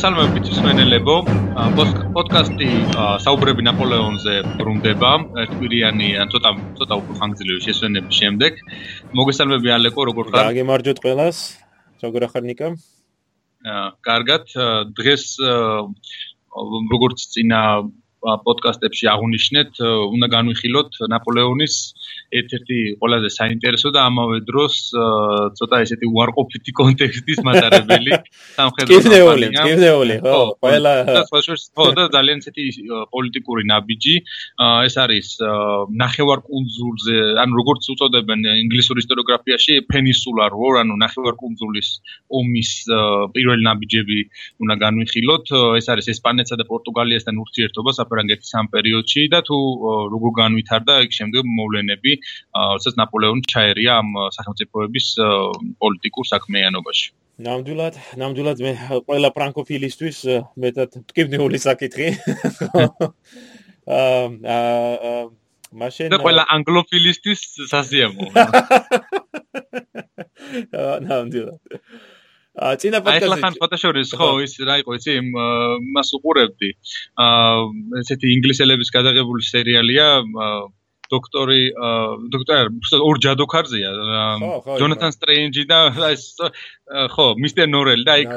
მოგესალმებით მსმენელებო. პოდკასტი საუბრები ნაპოლეონზე ბრუნდება. ერთკვირიანი ან ცოტა ცოტა უფრო ხანგრძლივი შესვენების შემდეგ. მოგესალმები ალეკო, როგორ ხარ? გაგემარჯვეთ ყველას. როგორ ახარ ნიკა? აა, კარგად. დღეს როგორც წინა პოდკასტებში აღნიშნეთ, უნდა განვიხილოთ ნაპოლეონის ერთ-ერთი ყველაზე საინტერესო და ამავე დროს ცოტა ესეთი უარყოფითი კონტექსტის მატარებელი სამხედრო კითხეული, კითხეული, ხო, ყველა ხო, და ძალიან ესეთი პოლიტიკური ნაბიჯი. ეს არის ნახევარკუნძულზე, ანუ როგორც უწოდებენ ინგლისურ ისტორიოგრაფიაში, peninsula war, ანუ ნახევარკუნძულის ომის პირველი ნაბიჯები უნდა განვიხილოთ. ეს არის ესპანეთსა და პორტუგალიასთან ურთიერთობა საფრანგეთის ამ პერიოდში და თუ როგორ განვითარდა იქ შემდეგ მოვლენები როდესაც ნაპოლეონი ჩაერია ამ სახელმწიფოების პოლიტიკურ საქმიანობაში. ნამდვილად, ნამდვილად მე ყველა ფრანკოფილისტვის მეტად ტკივნეული საკითხი. აა აა მაშინ და ყველა ანგლოფილისტვის აა ნამდვილად. აა წინა პოდკასტში აი ხან ფოტოშორის ხო ის რა იყო იცი მას უყურებდი. აა ესეთი ინგლისელების გადაღებული სერიალია დოქტორი დოქტორ ორ ჯადოქარზია ჯონათან სტრეინჯი და ეს ხო მისტერ ნორელი და იქ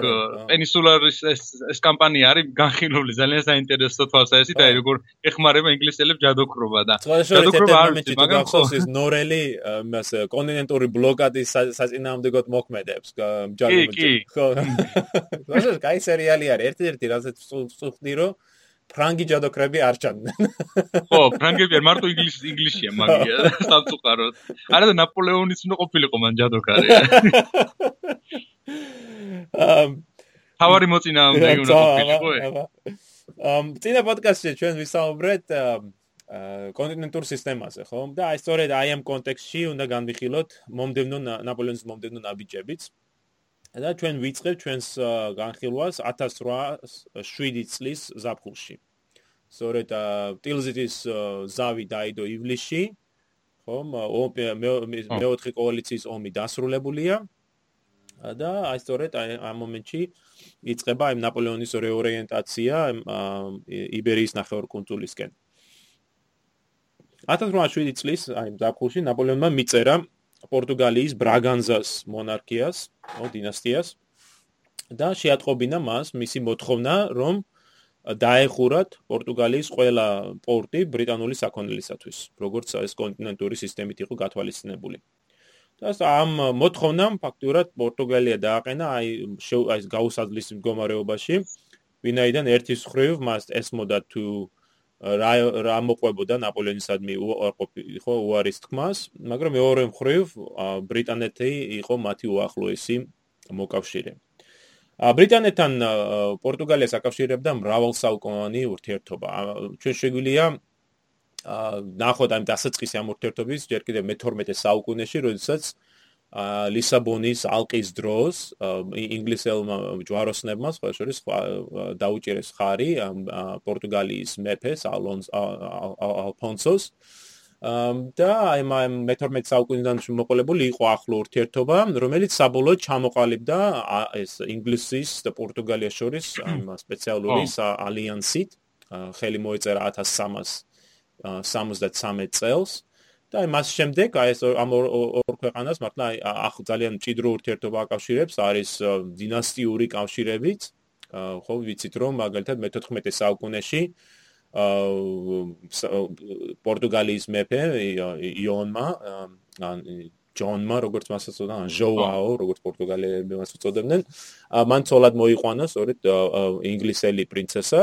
პენინსულარის ეს ეს კამპანია არის განხილული ძალიან საინტერესო თვალსაზრისით და როგორ ეხმარება ინგლისელებს ჯადოქრობა და ჯადოქრობა არის მაგრამ ხო. ეს ნორელი მას კონტინენტური ბლოკადის საწინააღმდეგოდ მოქმედებს ჯადოქრობა ხო. ეს კაი სერიალი არის ერთ-ერთი რასაც ვწუხდი რომ ფრანგი ჯადოქრები არ ჩანდნენ. ხო, ფრანგები არ მარტო ინგლის ინგლისია მაგია, სამწუხაროდ. არა და ნაპოლეონის უნდა ყოფილიყო მან ჯადოქარი. ამ თავარი მოცინა ამ უნდა ყოფილიყო. ამ წინა პოდკასტში ჩვენ ვისაუბრეთ კონტინენტურ სისტემაზე, ხო? და აი სწორედ აი ამ კონტექსტში უნდა განვიხილოთ მომდევნო ნაპოლეონის მომდევნო ნაბიჯებიც. და ჩვენ ვიწყებ ჩვენს განხილვას 1807 წლის ზაფხულში. სწორედ ტილზიტის ზავი დაიდო ივლისში, ხომ? მეოთხე კოალიციის ომი დასრულებულია. და აი სწორედ ამ მომენტში იწყება აი ნაპოლეონის რეორიენტაცია იბერიის ნახევარკუნძულისკენ. 1807 წლის აი ზაფხულში ნაპოლეონმა მიწერა პორტუგალიის ბრაგანზას მონარქიას, ო დინასტიას და შეატყობინა მას მისი მოთხოვნა, რომ დაეხურათ პორტუგალიის ყველა პორტი ბრიტანული საქონელისათვის, როგორც ეს კონტინენტური სისტემით იყო გათვალისწინებული. და ამ მოთხოვნამ ფაქტურად პორტუგალია დააყენა აი აი გაუსადლის მდგომარეობაში, ვინაიდან ერთის ხრივ მას ესმოდა თუ რა რა მოყვებოდა ნაპოლეონისადმი ხო უარის თქმას, მაგრამ მეორე მხრივ ბრიტანეთი იყო მათი უახლოესი მოკავშირე. ბრიტანეთთან პორტუგალიას აკავშირებდა მრავალსაუკუნოვანი ურთიერთობა. ჩვენ შეგვიძლია ნახოთ ამ დასაწყისი ამ ურთიერთობის ჯერ კიდევ მე-12 საუკუნეში, როდესაც ლისაბონის ალყის დროს ინგლისელმა ჯვაროსნებმა სხვა შორის დაუჭერეს ხარი პორტუგალიის მეფეს ალფონსოს და აი მე-12 საუკუნიდან შემოყოლებული იყო ახლო ურთიერთობა, რომელიც საბოლოოდ ჩამოყალიბდა ეს ინგლისის და პორტუგალიის შორის სპეციალური ალიანსით. ხელი მოეწერა 1373 წელს. და აი მას შემდეგ აი ეს ამ ორ ქვეყანას მართლა აი ძალიან მჭიდრო ურთიერთობა აკავშირებს არის დინასტიური კავშირებიც ხო ვიცით რომ მაგალითად მე-14 საუკუნეში პორტუგალიის მეფე იონმა ჯონმა როგორც მას ეწოდა ან ჟოაო როგორც პორტუგალიელები მას უწოდებდნენ მან ცოლად მოიყვანა სწორედ ინგლისელი პრინცესა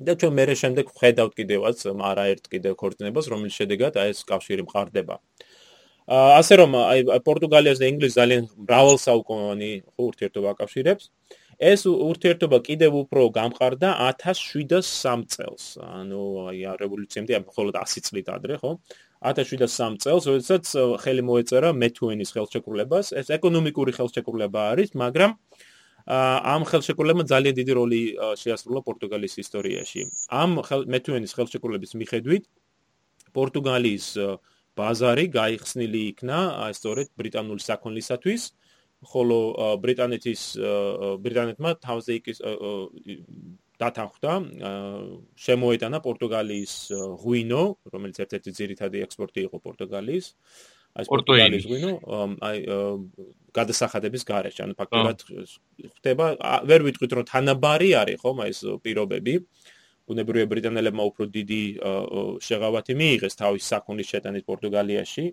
და ჩვენ მე შემდეგ ვხედავთ კიდევაც არაერთ კიდევ ქორწინებას რომელიც შედეგად აი ეს კავშირი მყარდება. აა ასე რომ აი პორტუგალიას და ინგლისს ძალიან მრავალსაუკუნოვანი ურთიერთობა აკავშირებს. ეს ურთიერთობა კიდევ უფრო გამყარდა 1703 წელს. ანუ აი რევოლუციამდე ამ მხოლოდ 100 წლით ადრე, ხო? 1703 წელს, როდესაც ხელი მოეწერა მეთუენის ხელშეკრულებას. ეს ეკონომიკური ხელშეკრულება არის, მაგრამ ამ ხელშეკრულებამ ძალიან დიდი როლი შეასრულა პორტუგალიის ისტორიაში. ამ მეთუენის ხელშეკრულების მიხედვით პორტუგალიის ბაზარი გაიხსნილი იქნა, სწორედ ბრიტანული საქონლისათვის ხოლო ბრიტანეთის ბრიტანეთმა თავზე იქ დათანხმდა შემოეტანა პორტუგალიის ღვინო, რომელიც ერთ-ერთი ძირითადი ექსპორტი იყო პორტუგალიის. აი პორტუგალიის ღვინო, აი გადასახადების გარეშე, ანუ ფაქტობრივად ხდება, ვერ ვიტყვით რომ თანაბარი არის ხომ აი ეს პირობები. ბუნებრივია ბრიტანელებმა უფრო დიდი შეღავათი მიიღეს თავის საქონლის შეტანის პორტუგალიაში.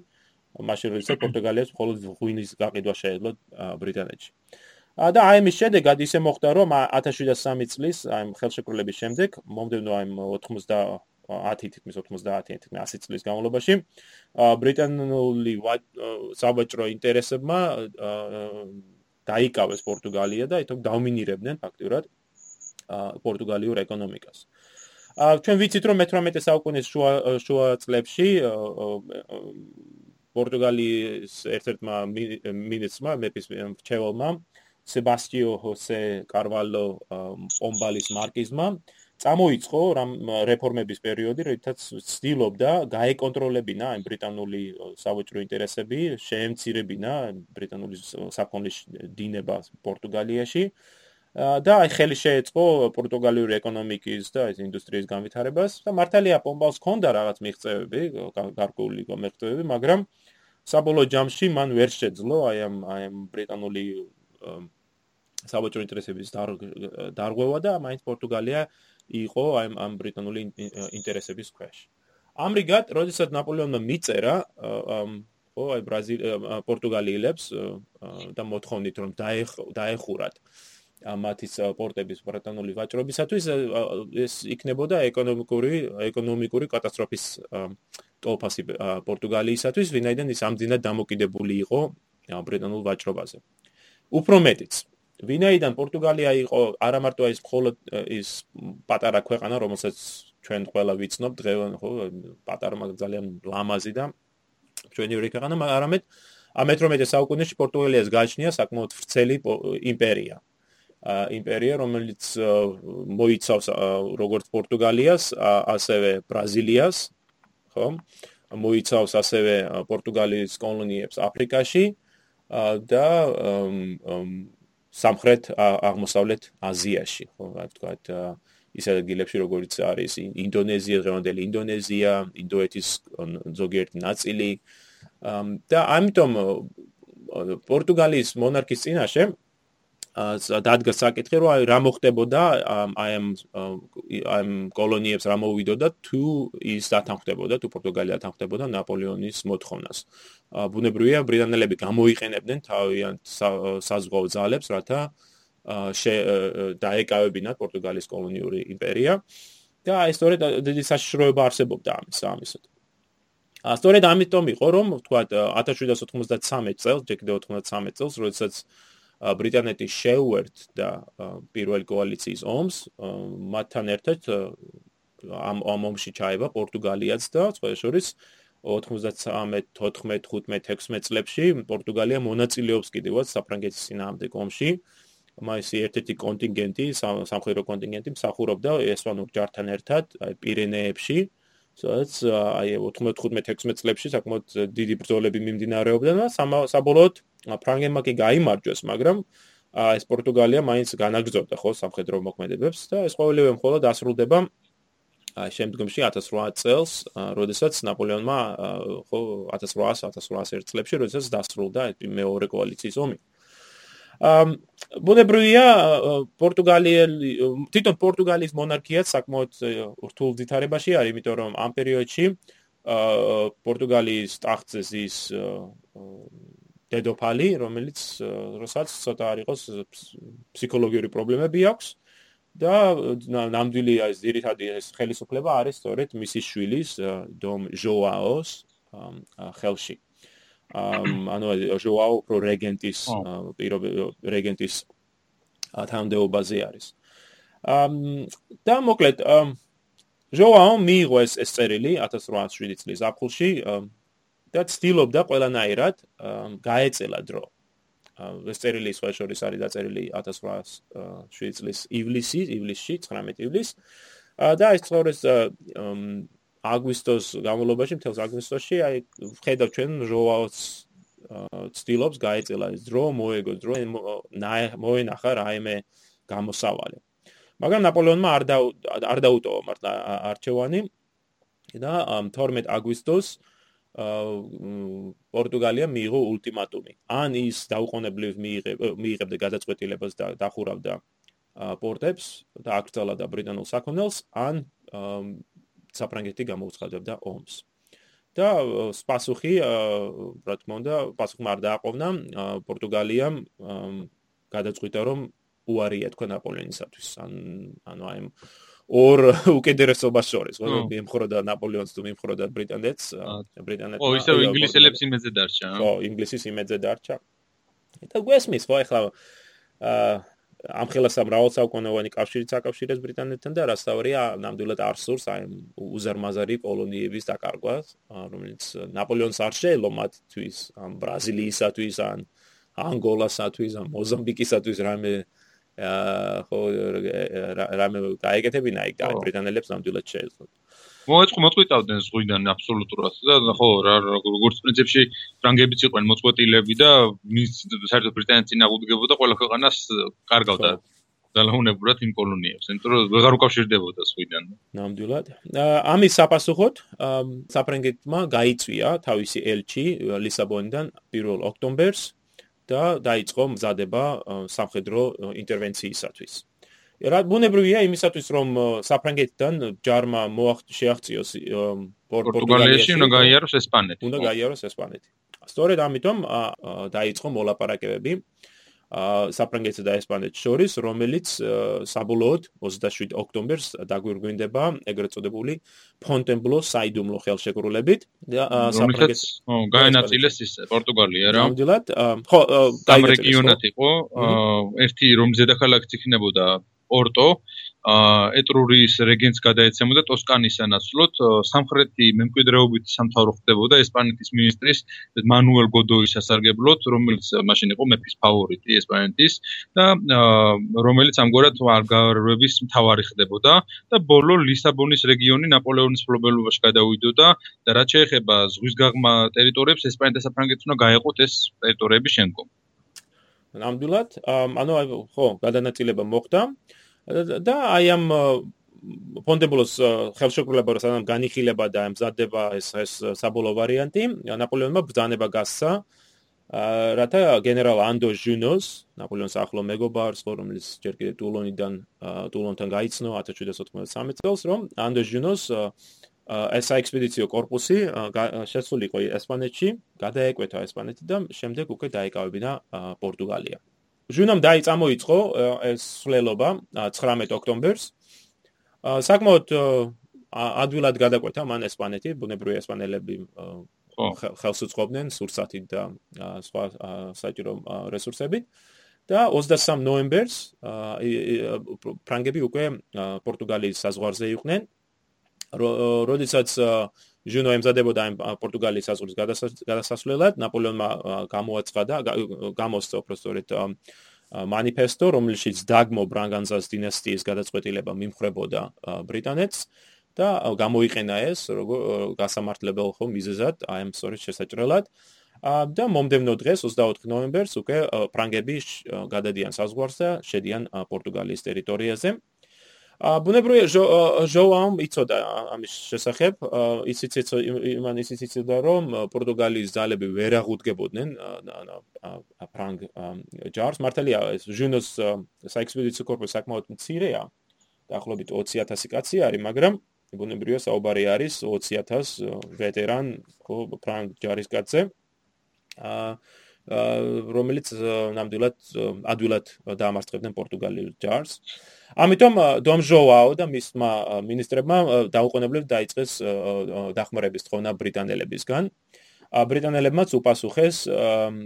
მაშინ როდესაც პორტუგალიას მხოლოდ ღვინის გაყიდვა შეეძლო ბრიტანეთში. და აი ამის შედეგად ისე მოხდა რომ 1703 წლის აი ხელშეკრულების შემდეგ მომდევნო აი 90 თითქმის 90 თითქმის 100 წლის განმავლობაში ბრიტანული საბაჭრო ინტერესებმა დაიკავეს პორტუგალია და ითქ დაუმინირებდნენ ფაქტურად პორტუგალიურ ეკონომიკას. ჩვენ ვიცით რომ მე-18 საუკუნის შუა შუა წლებში პორტუგალიის ერთ-ერთმა მინისტრმა მეპის ჩეველმა სებასტიო ჰოსე კარვალო პომბალის მარკიზმა წამოიწყო რამ რეფორმების პერიოდი, რითაც ცდილობდა გაეკონტროლებინა აი ბრიტანული საბჭოური ინტერესები, შეემცირებინა ბრიტანული საქონლის დინება პორტუგალიაში. და აი ხელი შეეწყო პორტუგალიური ეკონომიკის და ეს ინდუსტრიის განვითარებას და მართალია პომბალს ჰქონდა რაღაც მიღწევები, გარკვეული მიღწევები, მაგრამ საბოლოო ჯამში მან ვერ შეძლო აი ამ აი ამ ბრიტანული საბჭოური ინტერესების დარღვევა და მაინც პორტუგალია იყო აი ამ ბრიტანული ინტერესების ქვეშ. ამრიგად, როდესაც ნაპოლეონმა მიწერა ხო აი ბრაზილ პორტუგალიელებს და მოთხოვნით რომ დაეხურათ ამათის პორტების ბრიტანული ვაჭრობისათვის ეს იქნებოდა ეკონომიკური ეკონომიკური კატასტროფის ტოლფასი პორტუგალიისათვის, ვინაიდან ის ამდენად დამოკიდებული იყო ბრიტანულ ვაჭრობაზე. უფრო მეტიც. ვინაიდან პორტუგალია იყო არა მარტო ის მხოლოდ ის პატარა ქვეყანა, რომელსაც ჩვენ ყველა ვიცნობ დღევანდელ ხო პატარა ძალიან ლამაზი და ჩვენი ორი ქვეყანა, არამედ ამეთრომეტე საუკუნეში პორტუგალიას გააჩნია საკმაოდ ვრცელი იმპერია. იმპერია რომელიც მოიცავს როგორც პორტუგალიას, ასევე ბრაზილიას, ხო? მოიცავს ასევე პორტუგალიის კოლონიებს აფრიკაში. და სამხრეთ აღმოსავლეთ აზიაში, ხო, რა ვთქვათ, ის ადგილებში როგორც არის ინდონეზია, დღევანდელი ინდონეზია, ინდოეთის ზოგიერთი ნაწილი. და ამიტომ პორტუგალიის მონარქის წინაშე დადგა საკითხი რომ აი რა მოხდებოდა აი ამ აი ამ კოლონიებს რა მოვიდოდა თუ ის დათანხმდებოდა თუ პორტუგალია დათანხმდებოდა ნაპოლეონის მოთხოვნას. ბუნებრივია ბრიტანელები გამოიყენებდნენ თავიანთ საზღვაო ძალებს რათა დაეკავებინათ პორტუგალიის კოლონიური იმპერია. და აი სწორედ დიდი საშიშროება არსებობდა ამის ამისად. ა სწორედ ამიტომ იყო რომ თქვა 1793 წელს ჯეკ 93 წელს როდესაც ბრიტანეთის შეუერთ და პირველი კოალიციის ომს მათთან ერთად ამ ომში ჩაება პორტუგალიაც და სხვა შორის 93, 14, 15, 16 წლებში პორტუგალია მონაწილეობს კიდევაც საფრანგეთის ძინაამდე ომში. მაისი ერთ-ერთი კონტინგენტი, სამხედრო კონტინგენტი მსახურობდა ესპანურ ჯართან ერთად პირენეებში. სადაც აი 95-16 წლებში საკმაოდ დიდი ბრძოლები მიმდინარეობდა და საბოლოოდ ფრანგებმა კი გამოიმარჯვეს, მაგრამ ეს პორტუგალია მაინც განაგრძობდა ხო სამხედრო მოქმედებებს და ეს ყოველივე მხოლოდ დასრულდება შემდგომში 1800 წელს, როდესაც ნაპოლეონმა ხო 1800-1801 წლებში, როდესაც დასრულდა მეორე კოალიციის ომი. ამ ბუნებრივია პორტუგალიელი თვითონ პორტუგალიის მონარქია საკმაოდ რთულ ვითარებაში არის, იმიტომ რომ ამ პერიოდში პორტუგალიის ტახტზე ზის დედოფალი, რომელიც როსაც ცოტა არ იყოს ფსიქოლოგიური პრობლემები აქვს და ნამდვილი ეს ძირითადი ეს ხელისუფლება არის სწორედ მისი შვილის დომ ჟოაოს ხელში. ანუ ჟოაო პრო რეგენტის რეგენტის თანამდებობაზე არის. და მოკლედ ჟოაო მიიღო ეს წერილი 1807 წლის აპრილში და ცდილობდა ყველანაირად გაეწელა დრო. ეს წერილი სხვა შორის არის დაწერილი 1807 წლის ივლისი, ივლისში, 19 ივლისს. და ეს სწორედ აგვისტოს განმავლობაში, მთელს აგვისტოში, აი ხედავ ჩვენ ჟოაოს ცდილობს გაეწელა ეს დრო, მოეგო დრო, მოენახა რაიმე გამოსავალი. მაგრამ ნაპოლეონმა არ არ დაუტოვა მართლა არჩევანი და 12 აგვისტოს პორტუგალია მიიღო ულტიმატუმი. ან ის დაუყოვნებლივ მიიღებდა გადაწყვეტილებას და დახურავდა პორტებს და აკრძალა და ბრიტანულ საქონელს, ან საფრანგეთი გამოუცხადებდა ომს. და პასუხი, რა თქმა უნდა, პასუხმა არ დააყოვნა პორტუგალიამ გადაწყვიტა რომ უარია თქვა ნაპოლეონისათვის. ან ანუ აი ორ უკიდურესობას შორის, ხო, მიმხროდა ნაპოლეონს თუ მიმხროდა ბრიტანეთს, ბრიტანეთს. ო, ისე ინგლისელებს იმედზე დარჩა. ხო, ინგლისის იმედზე დარჩა. და გვესმის, ხო, ახლა აა ამ ხელას ამრავალ საუკუნოვანი კავშირიც აკავშირებს ბრიტანეთთან და რასავრია, ნამდვილად არ სურს აი უზარმაზარი კოლონიების დაკარგვა, რომელიც ნაპოლეონს არ შეელო მათთვის, ამ ბრაზილიისათვის, ან ანგოლასათვის, ან მოზამბიკისათვის რამე აა ხო რამე გაიგეთებინა იქ და ბრიტანელებს ნამდვილად შეეძლო. მოეწყო მოწყვეტავდნენ ზღვიდან აბსოლუტურად და ხო როგორც პრინციპში ფრანგებიც იყვნენ მოწყვეტილები და მის საერთოდ ბრიტანეთს წინააღმდეგებოდა ყველა ქვეყანას კარგავდა ძალაუნებურად იმ კოლონიებს, იმიტომ რომ ვეღარ უკავშირდებოდა ზღვიდან. ნამდვილად. ამის საპასუხოდ საფრანგეთმა გაიწვია თავისი ელჩი ლისაბონიდან 1 ოქტომბერს და დაიწყო მზადება სამხედრო ინტერვენციისათვის. რა ბუნებრივია იმისათვის რომ საფრანგეთიდან ჯარმა შეაღწიოს პორტუგალიაში უნდა გაიაროს ესპანეთი. უნდა გაიაროს ესპანეთი. სწორედ ამიტომ დაიწყო მოლაპარაკებები საფრანგეთსა და ესპანეთს შორის, რომელიც საბოლოოდ 27 ოქტომბერს დაგვირგვინდება ეგრეთ წოდებული ფონტენბლოს საიდუმლო ხელშეკრულებით და საფრანგეთს გაენაწილეს ის პორტუგალია რა. ნამდვილად, ხო, დაი რეგიონად იყო, ერთი რომ ზედაქალაქიც იქნებოდა პორტო ეტრურის რეგენტს გადაეცემოდა ტოსკანის სანაცვლოდ სამხრეთი მემკვიდრეობით სამთავრო ხდებოდა ესპანეთის მინისტრის მანუელ გოდოის სასარგებლოდ რომელიც მაშინ იყო მეფის ფავორიტი ესპანეთის და რომელიც ამგვარად არგარების მთავარი ხდებოდა და ბოლო ლისაბონის რეგიონი ნაპოლეონის ფლობელობაში გადავიდოდა და რაც შეეხება ზღვისგაღმა ტერიტორიებს ესპანეთის საფრანგეთს უნდა გაეყოთ ეს ტერიტორიები შემდგომ. ნამდვილად ანუ ხო გადანაწილება მოხდა და აი ამ ფონდებულოს ხელშეკრულება რომ სანამ განიხილება და მზადდება ეს ეს საბოლოო ვარიანტი, ნაპოლეონმა ბრძანება გასცა რათა გენერალ ანდო ჟუნოს, ნაპოლეონის ახლო მეგობარს, რომელიც ჯერ კიდევ ტულონიდან ტულონთან გაიცნო 1793 წელს, რომ ანდო ჟუნოს ეს საექსპედიციო корпуსი შესულიყო ესპანეთში, გადაეკვეთა ესპანეთი და შემდეგ უკვე დაეკავებინა პორტუგალია. ჟუნამ დაიწამოიწყო ეს სვლელობა 19 ოქტომბერს. საკმაოდ ადვილად გადაკვეთა მან ესპანეთი, ბუნებრივი ესპანელები ხელს უწყობდნენ სურსათით და სხვა საჭირო რესურსებით. და 23 ნოემბერს ფრანგები უკვე პორტუგალიის საზღვარზე იყვნენ როდესაც ჟუნო ემზადებოდა იმ პორტუგალიის საზღვრის გადასასვლელად, ნაპოლეონმა გამოაცხადა, გამოსცა უბრალოდ манифесто, რომელშიც დაგმო ბრანგანზას დინასტიის გადაწყვეტილება მიმხრებოდა ბრიტანეთს და გამოიყენა ეს როგორ გასამართლებელ ხო მიზეზად აი ამ სწორედ შესაჭრელად და მომდევნო დღეს 24 ნოემბერს უკვე ფრანგები გადადიან საზღვარს და შედიან პორტუგალიის ტერიტორიაზე. ბუნებრივია ჟოაუმ იცოდა ამის შესახებ, ისიც იმან ისიც იცოდა რომ პორტუგალიის ძალები ვერ აღუდგებოდნენ ფრანგ ჯარს. მართალია ეს ჟუნოს საექსპედიციო კორპუსი საკმაოდ მცირეა. დაახლოებით 20000 კაცი არის, მაგრამ ბუნებრივია საუბარი არის 20000 ვეტერან ფრანგ ჯარისკაცზე. აა რომელიც ნამდვილად ადვილად დაამარცხებდნენ პორტუგალიელ ჯარს. აა ამიტომ დომ ჟოაო და მისმა მინისტრებმა დაუყოვნებლივ დაიწყეს დახმარების თხოვნა ბრიტანელებისგან. ბრიტანელებმაც უპასუხეს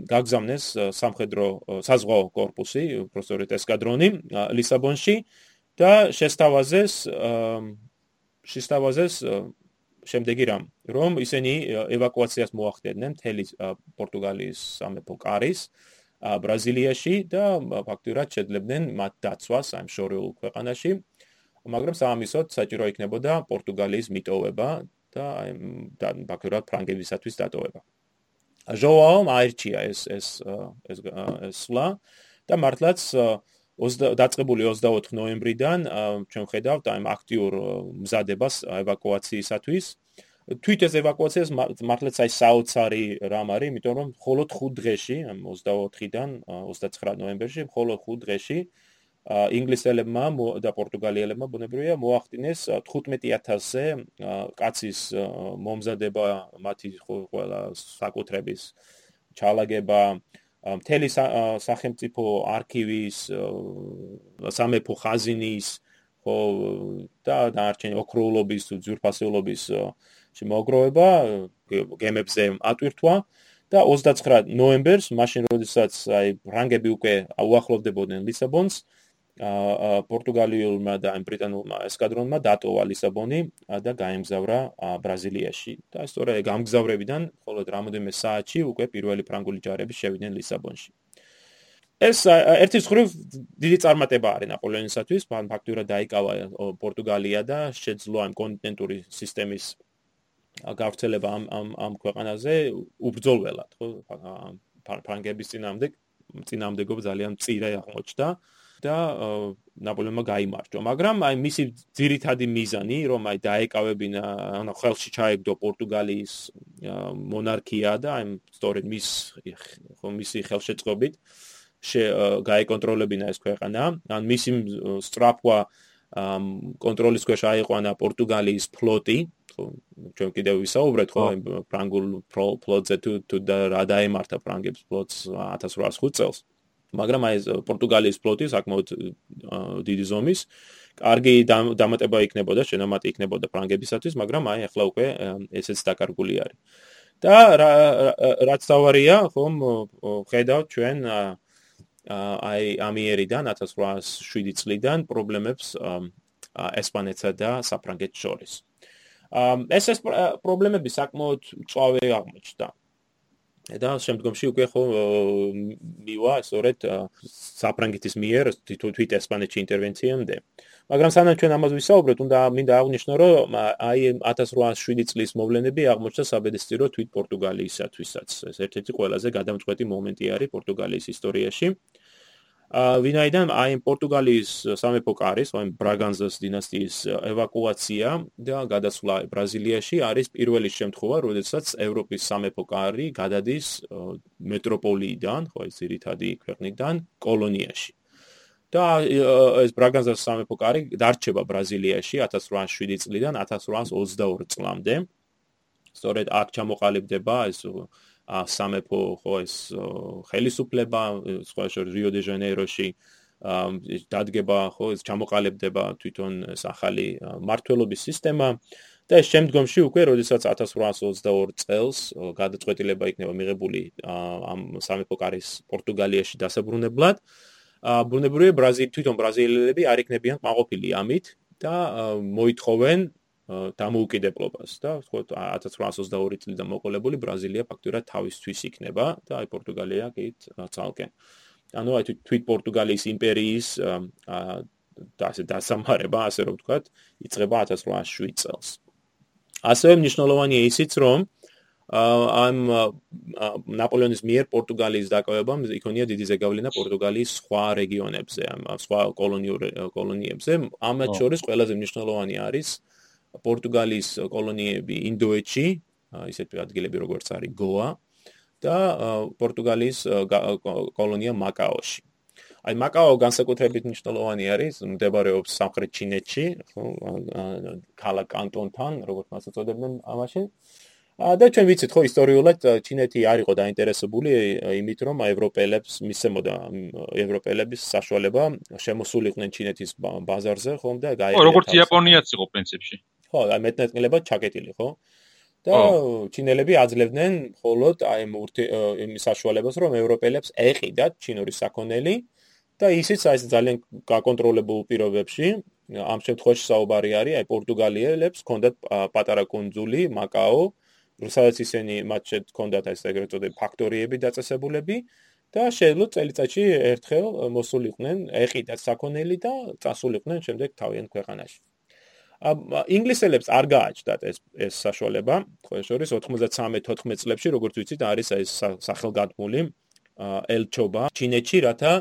გაგზავნეს სამხედრო საზღვაო корпуსი, პროსტორიტ ესკადრონი ლისაბონში და შესთავაზეს შესთავაზეს შემდეგი რამ, რომ ისინი ევაკუაციას მოახდენენ მთელი პორტუგალიის სამეფო კარის ბრაზილიაში და ფაქტურად შეძლებდნენ მათ დაცვას ამ შორეულ ქვეყანაში. მაგრამ სამისოთ საჭირო იქნებოდა პორტუგალიის მიტოვება და აი ფაქტურად ფრანგებისათვის დატოვება. ჟოაომ აირჩია ეს ეს ეს ეს სლა და მართლაც დაწყებული 24 ნოემბრიდან ჩვენ ხედავთ აი აქტიურ მზადებას ევაკუაციისათვის თვით ეს ევაკუაციას მართლაც აი საოცარი რამ არის იმიტომ რომ მხოლოდ 5 დღეში 24-დან 29 ნოემბერში მხოლოდ 5 დღეში ინგლისელებმა და პორტუგალიელებმა ბუნებრივია მოახდინეს 15000-ზე კაცის მომზადება მათი ყველა საკუთრების ჩალაგება მთელი სახელმწიფო არქივის სამეფო ხაზინის ხო და დარჩენი ოქროულობის თუ ძვირფასეულობის შემოგროვება გემებზე ატვირთვა და 29 ნოემბერს მაშინ როდესაც აი ფრანგები უკვე უახლოვდებოდნენ ლისაბონს პორტუგალიულმა და ბრიტანულმა ესკადრონმა დატოვა ლისაბონი და გაემგზავრა ბრაზილიაში და სწორედ გამგზავრებიდან მხოლოდ რამოდენიმე საათში უკვე პირველი ფრანგული ჯარები შევიდნენ ლისაბონში. ეს ერთი მხრივ დიდი წარმატება არის ნაპოლეონისათვის, მან ფაქტურად დაიკავა პორტუგალია და შეძლო ამ კონტინენტური სისტემის გავრცელება ამ ამ ამ ქვეყანაზე უბრძოლველად, ხო? ფრანგების წინამდე წინამდეგობ ძალიან წირე აღმოჩნდა. და ნაპოლეონმა გამოიმარჯვა, მაგრამ აი მისი ძირითადი მიზანი, რომ აი დაეკავებინა, ანუ ხელში ჩაეგდო პორტუგალიის მონარქია და აი სწორედ მის ხო მისი ხელშეწყობით გაეკონტროლებინა ეს ქვეყანა, ან მისი სტრაფვა კონტროლის ქვეშ აიყვანა პორტუგალიის ფლოტი, ხო ჩვენ კიდევ ვისაუბრეთ ხო ფრანგულ ფლოტზე თუ თუ რა დაემართა ფრანგებს ფლოტს 1805 წელს. მაგრამ აი პორტუგალიის ფლოტი საკმაოდ დიდი ზომის კარგი დამატება იქნებოდა, შენამატი იქნებოდა ფრანგებისათვის, მაგრამ აი ახლა უკვე ესეც დაკარგული არის. და რაც თავარია, ხომ ხედავთ ჩვენ აი ამიერიდან 1807 წლიდან პრობლემებს ესპანეთსა და საფრანგეთს შორის. ეს ეს პრობლემები საკმაოდ წვავე აღმოჩნდა. და შემდგომში უკვე ხო მივა სწორედ საფრანგეთის მიერ თვით ესპანეთში ინტერვენციამდე. მაგრამ სანამ ჩვენ ამაზე ვისაუბრეთ, უნდა მინდა აღვნიშნო, რომ აი 1807 წლის მოვლენები აღმოჩნდა საბედისწერო თვით პორტუგალიისათვისაც. ეს ერთ-ერთი ყველაზე გადამწყვეტი მომენტი არის პორტუგალიის ისტორიაში. ვინაიდან აი პორტუგალიის სამეფო კარის, აი ბრაგანზას დინასტიის ევაკუაცია და გადასვლა ბრაზილიაში არის პირველი შემთხვევა, როდესაც ევროპის სამეფო კარი გადადის მეტროპოლიიდან, ხო ეს ძირითადი ქვეყნიდან კოლონიაში. და ეს ბრაგანზას სამეფო კარი დარჩება ბრაზილიაში 1807 წლიდან 1822 წლამდე. სწორედ აქ ჩამოყალიბდება ეს სამეფო ხო ეს ხელისუფლება სხვა შორის რიო დე ჟანეიროში დადგება ხო ეს ჩამოყალიბდება თვითონ ეს ახალი მართლობის სისტემა და შემდგომში უკვე როდესაც 1822 წელს გადაწყვეტილება იქნება მიღებული ამ სამეფო კარის პორტუგალიაში დასაბრუნებლად ბუნებრივია ბრაზილი თვითონ ბრაზილიელები არ იქნებიან მაყოფილი ამით და მოითხოვენ დამოუკიდებლობას და ხო 1822 წლიდან მოყოლებული ბრაზილია ფაქტურად თავისთვის იქნება და აი პორტუგალია კი ცალკე. ანუ აი თვით პორტუგალიის იმპერიის და ასე დასამარება, ასე რომ ვთქვათ, იწყება 1807 წელს. ასევე მნიშვნელოვანია ისიც, რომ ამ ნაპოლეონის მიერ პორტუგალიის დაკავებამ იქონია დიდი ზეგავლენა პორტუგალიის სხვა რეგიონებზე, ამ სხვა კოლონიურ კოლონიებზე. ამათ შორის ყველაზე მნიშვნელოვანი არის პორტუგალიის კოლონიები ინდოეთში, ისეთი ადგილები როგორც არის გოა და პორტუგალიის კოლონია მაკაოში. აი მაკაო განსაკუთრებით მნიშვნელოვანი არის, მდებარეობს სამხრეთ ჩინეთში, კალა კანტონთან, როგორც მას უწოდებენ ამაში. და ჩვენ ვიცით ხო ისტორიულად ჩინეთი არ იყო დაინტერესებული იმით რომ ევროპელებს მისემოდა ევროპელების საშუალება შემოსულიყვნენ ჩინეთის ბაზარზე ხომ და გაიგე როგორც იაპონიაც იყო პრინციპში ხო, აი მეტნეტყილება ჩაკეტილი, ხო? და ჩინელები აძლევდნენ მხოლოდ აი იმის საშუალებას, რომ ევროპელებს ეყიდათ ჩინური საქონელი და ისიც აი ძალიან გაკონტროლებულ პირობებში ამ შემთხვევაში საუბარი არის აი პორტუგალიელებს ჰქონდათ პატარა კონძული მაკაო, სადაც ისინი მათ შეთ ჰქონდათ აი ეგრეთ წოდებული ფაქტორიები დაწესებულები და შეიძლება წელიწადში ერთხელ მოსულიყვნენ, ეყიდათ საქონელი და წასულიყვნენ შემდეგ თავიანთ ქვეყანაში. ინგლისელებს არ გააჩნდათ ეს ეს საშუალება, ხო შორის 93-14 წლებში, როგორც ვიცით, არის ეს სახელგანთმული ელჩობა ჩინეთში, რათა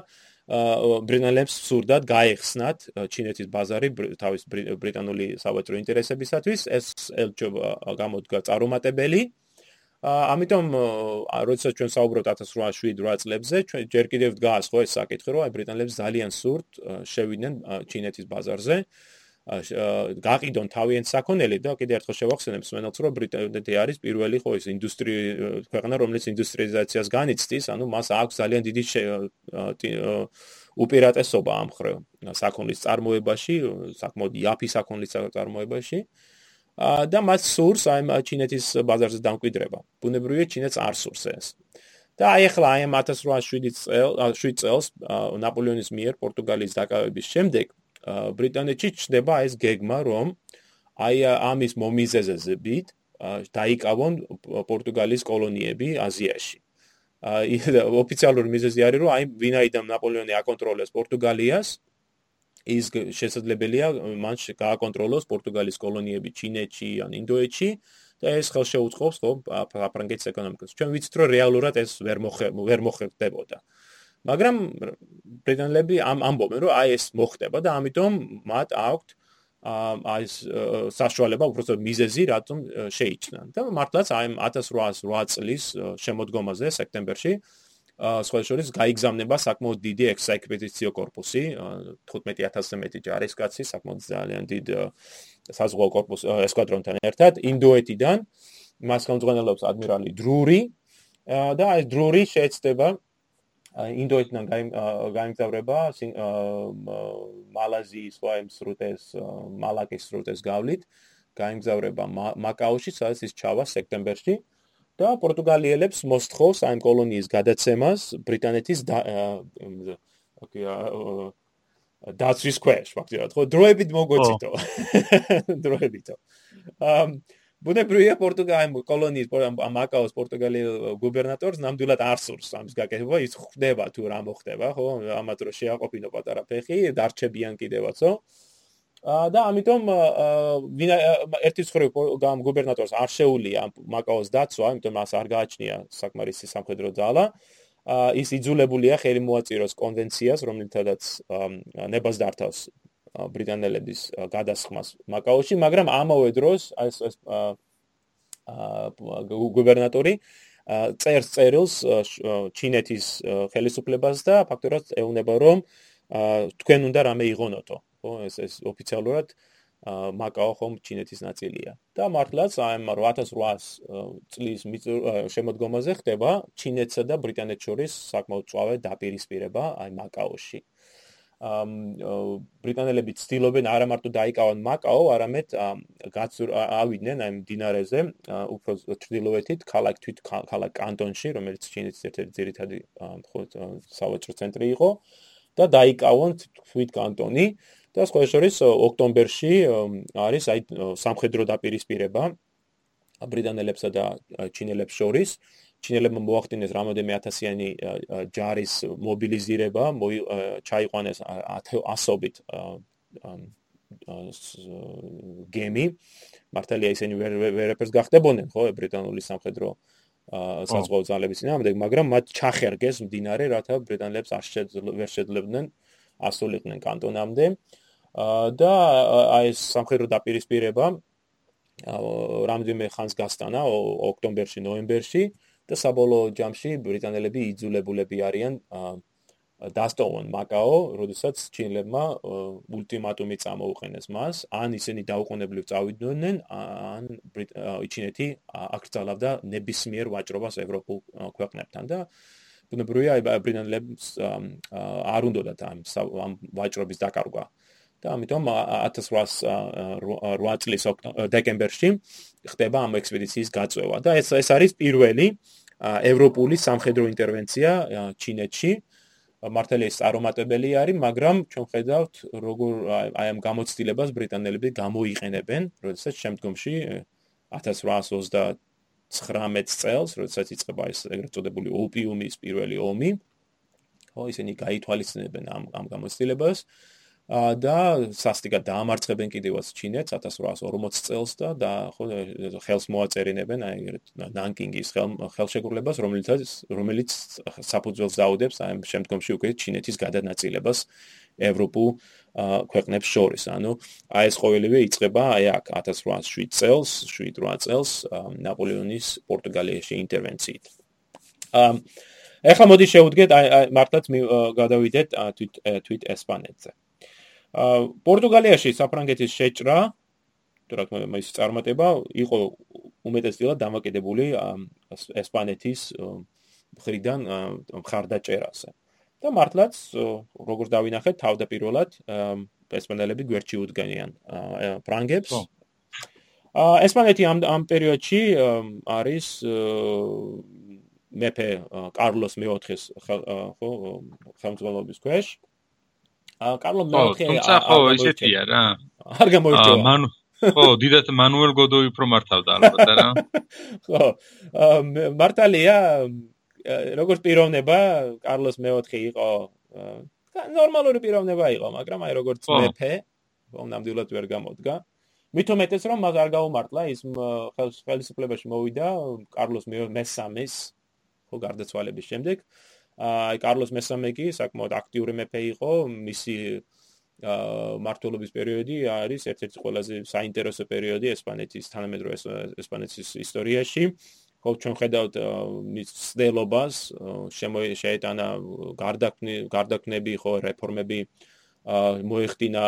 ბრიტანელებს სურდათ გაეხსნათ ჩინეთის ბაზარი თავის ბრიტანული სავაჭრო ინტერესებისათვის, ეს ელჩობა გამოდგა წარუმატებელი. ამიტომ როდესაც ჩვენ საუბრობთ 1807-8 წლებზე, ჩვენ ჯერ კიდევ დგას ხო ეს საკითხი, რომ აი ბრიტანელებს ძალიან სურთ შევიდნენ ჩინეთის ბაზარზე. გაყიდონ თავიანთ საქონელი და კიდე ერთხელ შევახსენებ სვენელს რომ ბრიტანეთი არის პირველი ხო ეს ინდუსტრია ქვეყანა რომელიც ინდუსტრიალიზაციას განიცდის ანუ მას აქვს ძალიან დიდი უპირატესობა ამ ხრევ საქონლის წარმოებაში საკმაოდ იაფი საქონლის წარმოებაში. და მას სურს აი ჩინეთის ბაზარზე დამკვიდრება. ბუნებრივია ჩინეთს არ სურს ეს. და აი ახლა აი 1807 წელს 7 წელს ნაპოლეონის მიერ პორტუგალიის დაკავების შემდეგ ბრიტანეთში ჩნდება ეს გეგმა, რომ აი ამის მომიზეზებით დაიკავონ პორტუგალიის კოლონიები აზიაში. აი ოფიციალური მიზეზი არის, რომ აი ვინაიდან ნაპოლეონი აკონტროლებს პორტუგალიას, ის შესაძლებელია მან გააკონტროლოს პორტუგალიის კოლონიები ჩინეთში ან ინდოეთში და ეს ხელშეუწყობს ხო აფრანგეთის ეკონომიკას. ჩვენ ვიცით, რომ რეალურად ეს ვერ მოხე ვერ მოხდებოდა. მაგრამ ბრიტანელები ამ ამბობენ, რომ აი ეს მოხდება და ამიტომ მათ აქვთ აი ეს საშუალება უბრალოდ მიზეზი რატომ შეიჭნან. და მართლაც აი 1808 წლის შემოდგომაზე სექტემბერში სხვა შორის გაიგზავნება საკმაოდ დიდი ექსეკპედიციო корпуსი 15000-ზე მეტი ჯარისკაცი საკმაოდ ძალიან დიდ საზღვაო корпуს ესკვადრონთან ერთად ინდოეთიდან მას ხელმძღვანელობს ადმირალი დრური და ეს დრური შეეცდება ინდოეთიდან გამიგზავრება მალაზიის სხვა იმ სრუტეს მალაკის სრუტეს გავლით. გამიგზავრება მაკაოში სადაც ის ჩავა სექტემბერში. და პორტუგალიელებს მოსთხოვს აი კოლონიის გადაცემას ბრიტანეთის ოკეი დაცვის ქვეშ ფაქტიურად ხო დროებით მოგვეციტო დროებითო. აა ბუნებრივია პორტუგალის კოლონიის მაკაოს პორტუგალიელ გუბერნატორს ნამდვილად არ სურს ამის გაკეთება ის ხდება თუ რა მოხდება ხო? ამათ რო შეაყოფინო პატარა ფეხი დარჩებიან კიდევაცო და ამიტომ ვინა ერთის ხრივ გამ გუბერნატორს არ შეუულია მაკაოს დაცვა ამიტომ მას არ გააჩნია საკმარისი სამხედრო ძალა. ის იძულებულია ხელი მოაწიროს კონვენციას რომლითაც ნებას დართავს ბრიტანელების გადასხმას მაკაოში, მაგრამ ამავე დროს ეს ეს გუბერნატორი წერს წერილს ჩინეთის ხელისუფლებას და ფაქტობრივად ეუბნება რომ თქვენ უნდა რამე იღონოთო, ხო, ეს ეს ოფიციალურად მაკაო ხომ ჩინეთის ნაწილია. და მართლაც აი 8800 წლის შემოდგომაზე ხდება ჩინეთსა და ბრიტანეთს შორის საკმაოდ წვავე დაპირისპირება აი მაკაოში. ბრიტანელები ცდილობენ არა მარტო დაიკავონ მაკაო, არამედ ავიდნენ აი დინარეზე, უფრო ჩრდილოეთით, ქალაქ თვით ქალაქ კანტონში, რომელიც ჩინეთის ერთ-ერთი ძირითადი სავაჭრო ცენტრი იყო და დაიკავონ თვით კანტონი. და სხვა შორის ოქტომბერში არის აი სამხედრო დაპირისპირება ბრიტანელებსა და ჩინელებს შორის ჩინელებმა მოახდინეს რამოდენიმე ათასიანი ჯარის მობილიზირება, ჩაიყვანეს ასობით გემი. მართალია ისინი ვერაფერს გახდებოდნენ, ხო, ბრიტანული სამხედრო საზღვაო ძალების წინააღმდეგ, მაგრამ მათ ჩახერგეს მდინარე, რათა ბრიტანელებს არ ვერ შეძლებდნენ ასულიყვნენ კანტონამდე. და აი ეს სამხედრო დაპირისპირება რამოდენიმე ხანს გასტანა ოქტომბერში, ნოემბერში. და საბოლოო ჯამში ბრიტანელები იძულებულები არიან დასტოვონ მაკაო, როდესაც ჩინელებმა ულტიმატუმი წამოუყენეს მას, ან ისინი დაუყოვნებლივ წავიდნენ, ან ჩინეთი აკრძალავდა ნებისმიერ ვაჭრობას ევროპულ ქვეყნებთან და ბუნებრივია ბრიტანელებს არ უნდათ ამ ამ ვაჭრობის დაკარგვა. და ამიტომ 1808 წლის დეკემბერში ხდება ამ ექსპედიციის გაწევა და ეს ეს არის პირველი ევროპული სამხედრო ინტერვენცია ჩინეთში. მართალია ეს არომატებელი არის, მაგრამ ჩვენ ხედავთ როგორ აი ამ გამოცდილებას ბრიტანელები გამოიყენებენ, როდესაც შემდგომში 1829 წელს, როდესაც იწყება ეს ეგრეთ წოდებული ოპიუმის პირველი ომი, ხო ისინი გაითვალისწინებენ ამ ამ გამოცდილებას. და სასტიკად დაამარცხებენ კიდევაც ჩინეთს 1840 წელს და და ხო ხელს მოაწერინებენ აი ნანკინგის ხელშეკრულებას რომელიც რომელიც საფუძველს დაუდებს აი შემდგომში უკვე ჩინეთის გადანაწილებას ევროპულ ქვეყნებს შორის. ანუ აი ეს ყოველივე იწყება აი აქ 1807 წელს, 7-8 წელს ნაპოლეონის პორტუგალიაში ინტერვენციით. აა ეხლა მოდი შევუდგეთ აი მართლაც გადავიდეთ თვით თვით ესპანეთზე. პორტუგალიაში საფრანგეთის შეჭრა თუ რა თქმა უნდა ის წარმატება იყო უმეტესწილად დამოკიდებული ესპანეთის მხრიდან მხარდაჭერაზე. და მართლაც როგორც დავინახეთ თავდაპირველად ესპანელები გვერდში უდგენიან ფრანგებს. აა ესპანეთი ამ ამ პერიოდში არის მეფე კარლოს მეოთხეს ხო ხელმძღვანელობის ქვეშ კარლო მეოთხე თუმცა ხო ისეთია რა. არ გამოიწვია მანუ ხო დიდათ მანუელ გოდოი უფრო მართავდა ალბათ რა. ხო მარტალია როგორც პიროვნება კარლოს მეოთხე იყო ნორმალური პიროვნება იყო მაგრამ აი როგორც მეფე ნამდვილად ვერ გამოდგა. მithumetes რომ მას არ გაუმარტლა ის ხელისუფლებაში მოვიდა კარლოს მესამეს ხო გარდაცვალების შემდეგ აი კარლოს მესამე კი საკმაოდ აქტიური მეფე იყო, მისი მართლობის პერიოდი არის ერთ-ერთი ყველაზე საინტერესო პერიოდი ესპანეთის თანამედროვე ესპანეთის ისტორიაში. ხო ჩვენ ხედავთ მის ცდელობას, შემოეშეიტანა გარდაქმნი გარდაქმნები ხო რეფორმები მოეხდინა